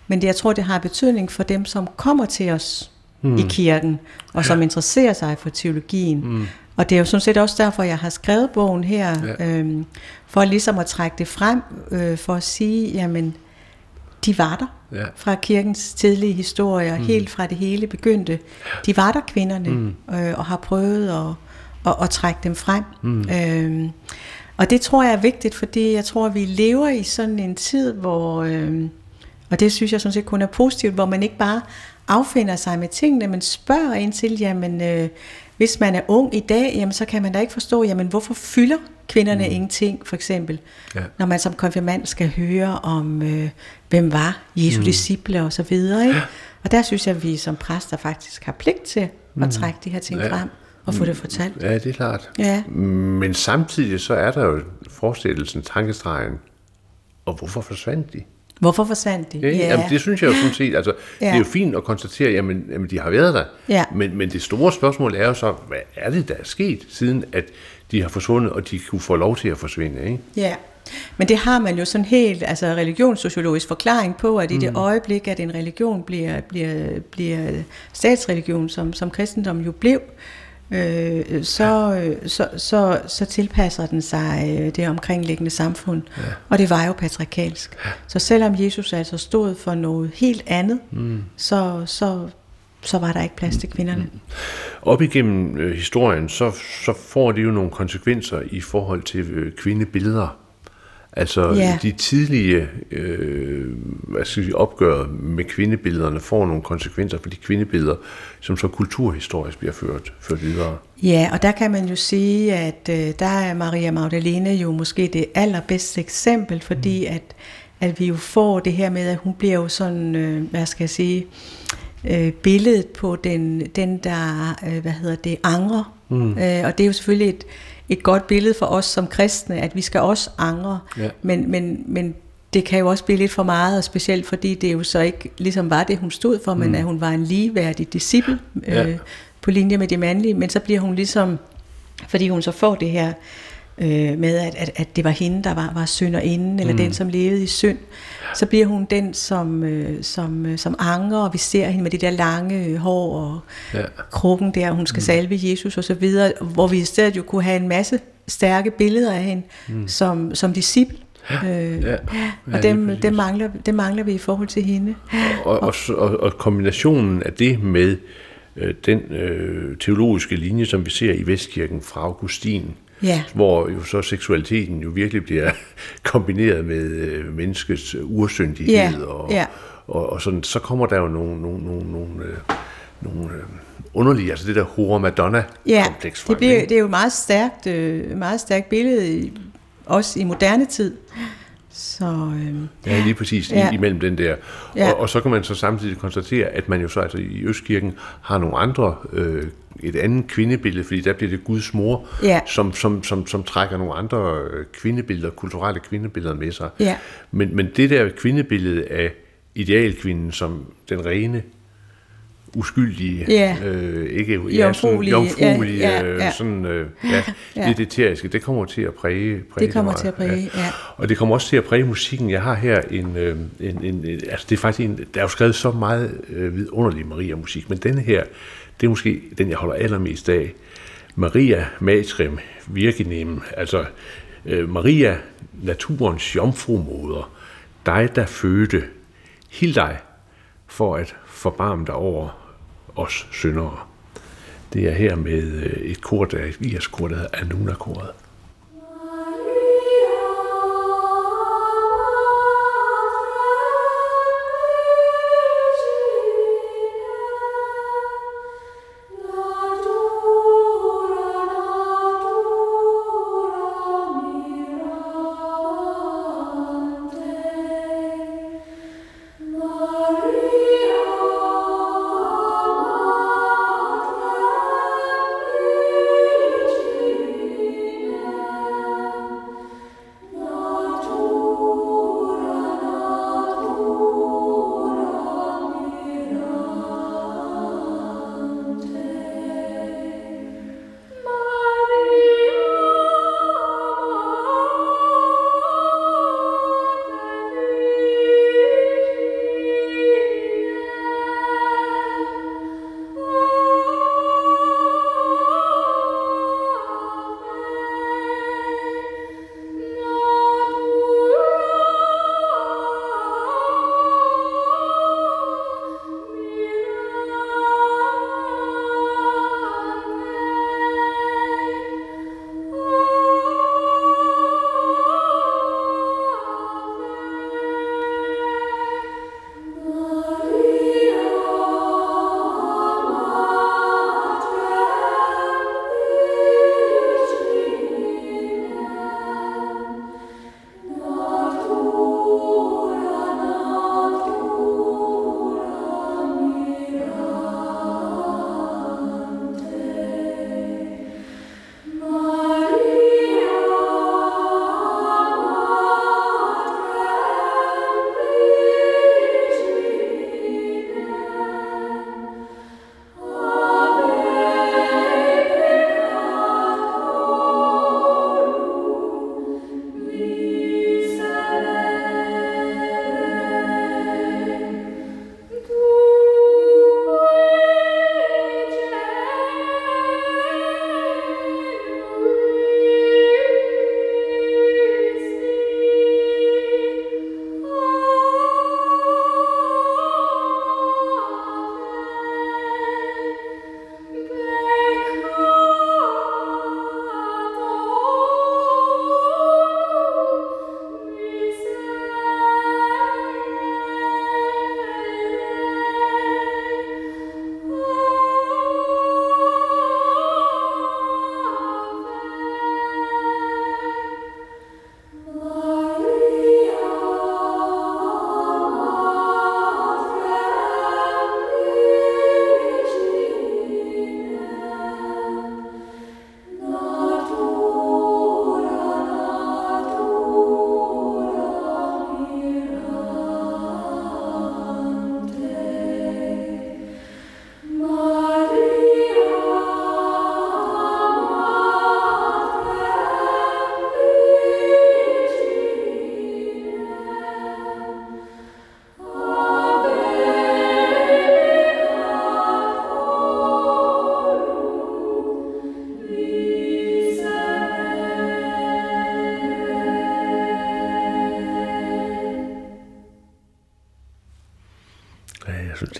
men det, jeg tror, det har betydning for dem, som kommer til os mm. i kirken, og som interesserer sig for teologien. Mm. Og det er jo sådan set også derfor, jeg har skrevet bogen her,
Ja.
ja. øhm, for ligesom at trække det frem, øh, for at sige, jamen, de var der
Ja.
fra kirkens tidlige historier, mm. helt fra det hele begyndte. De var der kvinderne, mm. øh, og har prøvet at, at, at trække dem frem. Mm. Øhm, og det tror jeg er vigtigt, fordi jeg tror, at vi lever i sådan en tid, hvor, øh, og det synes jeg sådan set kun er positivt, hvor man ikke bare affinder sig med tingene, men spørger ind til, jamen, øh, hvis man er ung i dag, jamen, så kan man da ikke forstå, jamen, hvorfor fylder kvinderne mm. ingenting, for eksempel,
Ja.
når man som konfirmand skal høre om, øh, hvem var Jesu mm. disciple og så videre. Ikke? Og der synes jeg, at vi som præster faktisk har pligt til at trække de her ting
ja.
frem og få det fortalt.
Ja, det er klart.
Ja.
Men samtidig så er der jo forestillelsen, tankestregen, og hvorfor forsvandt de?
Hvorfor forsvandt de?
Ja. Jamen, det synes jeg jo sådan set, altså, ja. det er
Ja.
jo fint at konstatere, jamen, jamen de har været der.
Ja.
Men, men det store spørgsmål er jo så, hvad er det, der er sket, siden at de har forsvundet, og de kunne få lov til at forsvinde, ikke?
Ja, men det har man jo sådan helt altså religionssociologisk forklaring på, at i
Mm.
det øjeblik, at en religion bliver, bliver, bliver statsreligion, som, som kristendom jo blev, øh, så, øh, så, så, så tilpasser den sig øh, det omkringliggende samfund. Ja. Og det var jo patriarkalsk. Ja. Så selvom Jesus altså stod for noget helt andet, mm. så, så, så var der ikke plads til kvinderne. Mm.
Op igennem øh, historien, så, så får det jo nogle konsekvenser i forhold til øh, kvindebilleder. Altså
Ja.
de tidlige øh, hvad skal sige, opgør med kvindebillederne får nogle konsekvenser for de kvindebilleder, som så kulturhistorisk bliver ført, ført videre.
Ja, og der kan man jo sige, at øh, der er Maria Magdalene jo måske det allerbedste eksempel, fordi at, at vi jo får det her med, at hun bliver jo sådan, øh, hvad skal jeg sige, øh, billedet på den, den der, øh, hvad hedder det, angre. Mm. Øh, og det er jo selvfølgelig et, et godt billede for os som kristne, at vi skal også angre.
Ja.
Men, men, men det kan jo også blive lidt for meget, og specielt fordi det jo så ikke ligesom var det, hun stod for, men at hun var en ligeværdig disciple
Ja.
øh, på linje med de mandlige. Men så bliver hun ligesom, fordi hun så får det her øh, med, at, at, at det var hende, der var, var synderinde, eller mm. den, som levede i synd, så bliver hun den, som, øh, som, øh, som anger, og vi ser hende med det der lange øh, hår og
Ja.
krukken der, hun skal salve Jesus og så videre, hvor vi i stedet jo kunne have en masse stærke billeder af hende mm. som, som disciple. Øh,
Ja.
ja,
Ja,
og dem, dem, mangler, dem mangler vi i forhold til hende.
Og, og, og, og kombinationen af det med øh, den øh, teologiske linje, som vi ser i Vestkirken fra Augustin,
Ja.
hvor jo så seksualiteten jo virkelig bliver kombineret med øh, menneskets ursyndighed
Ja,
og,
ja.
og, og sådan, så kommer der jo nogle, nogle, nogle, nogle, øh, nogle øh, underlige, altså det der Hora Madonna-kompleks
det,
frem,
bliver, det er jo et meget stærkt, øh, meget stærkt billede, i- også i moderne tid. Så øh,
Ja, lige præcis, ja. Imellem den der. Ja.
Ja.
Og, og så kan man så samtidig konstatere, at man jo så altså i Østkirken har nogle andre, øh, et andet kvindebillede, fordi der bliver det Guds mor,
Ja.
som, som, som, som trækker nogle andre øh, kvindebilleder, kulturelle kvindebilleder med sig.
Ja.
Men, men det der kvindebillede af idealkvinden som den rene, uskyldige,
Ja.
øh, ikke ja, sådan, jomfruelige,
ja,
ja,
ja,
sådan, øh, ja,
Ja.
lidt eteriske, det kommer til at præge, præge
det kommer
meget.
til at præge, ja.
Og det kommer også til at præge musikken. Jeg har her en, øh, en, en, en altså det er faktisk en, der er jo skrevet så meget øh, vidunderlig Maria-musik, men denne her, det er måske den, jeg holder allermest af. Maria Matrem Virginem, altså øh, Maria, naturens jomfrumoder, dig der fødte, hild dig for at forbarme dig over os syndere. Det er her med øh, et kor, der er et irsk kor, der hedder Anuna-koret.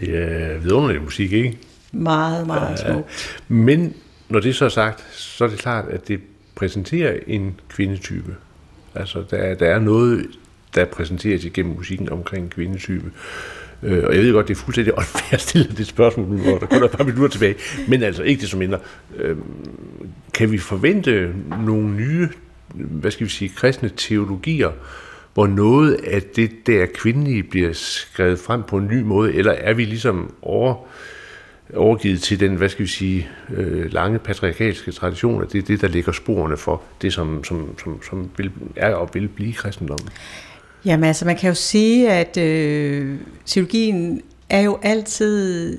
Det er vidunderlig musik, ikke?
Meget, meget smukt.
Men når det så er sagt, så er det klart, at det præsenterer en kvindetype. Altså, der, er- der er noget, der præsenteres igennem musikken omkring en kvindetype. Øh, og jeg ved godt, det er fuldstændig åndfærdigt at stille det spørgsmål nu, hvor der kun er et par minutter tilbage. Men altså, ikke det som mindre. Øh, kan vi forvente nogle nye, hvad skal vi sige, kristne teologier, hvor noget af det der kvindelige bliver skrevet frem på en ny måde, eller er vi ligesom over, overgivet til den, hvad skal vi sige, øh, lange patriarkalske tradition, at det er det, der ligger sporene for det, som, som, som, som vil, er og vil blive kristendommen?
Jamen altså, man kan jo sige, at øh, teologien er jo altid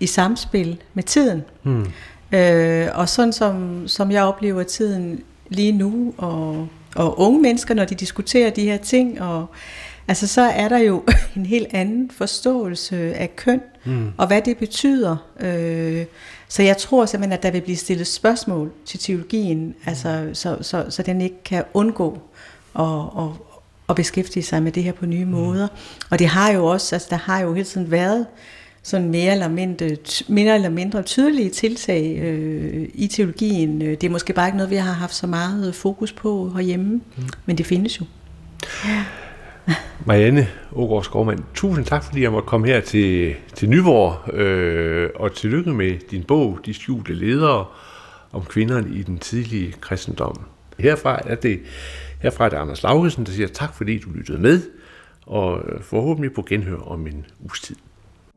i samspil med tiden. Hmm. Øh, og sådan som, som jeg oplever tiden lige nu, og, og unge mennesker, når de diskuterer de her ting, og altså så er der jo en helt anden forståelse af køn, mm. og hvad det betyder. Øh, så jeg tror simpelthen, at der vil blive stillet spørgsmål til teologien, altså, så, så, så den ikke kan undgå at, at, at beskæftige sig med det her på nye mm. måder. Og det har jo også, altså der har jo hele tiden været sådan mere eller mindre, mere eller mindre tydelige tiltag øh, i teologien. Det er måske bare ikke noget, vi har haft så meget fokus på herhjemme, mm. men det findes jo. Ja.
Marianne Ågaard Skovmand, tusind tak, fordi jeg måtte komme her til, til Nyborg, øh, og tillykke med din bog, De skjulte ledere, om kvinderne i den tidlige kristendom. Herfra er det, herfra er det Anders Laugesen, der siger tak, fordi du lyttede med, og forhåbentlig på genhør om en uges tid.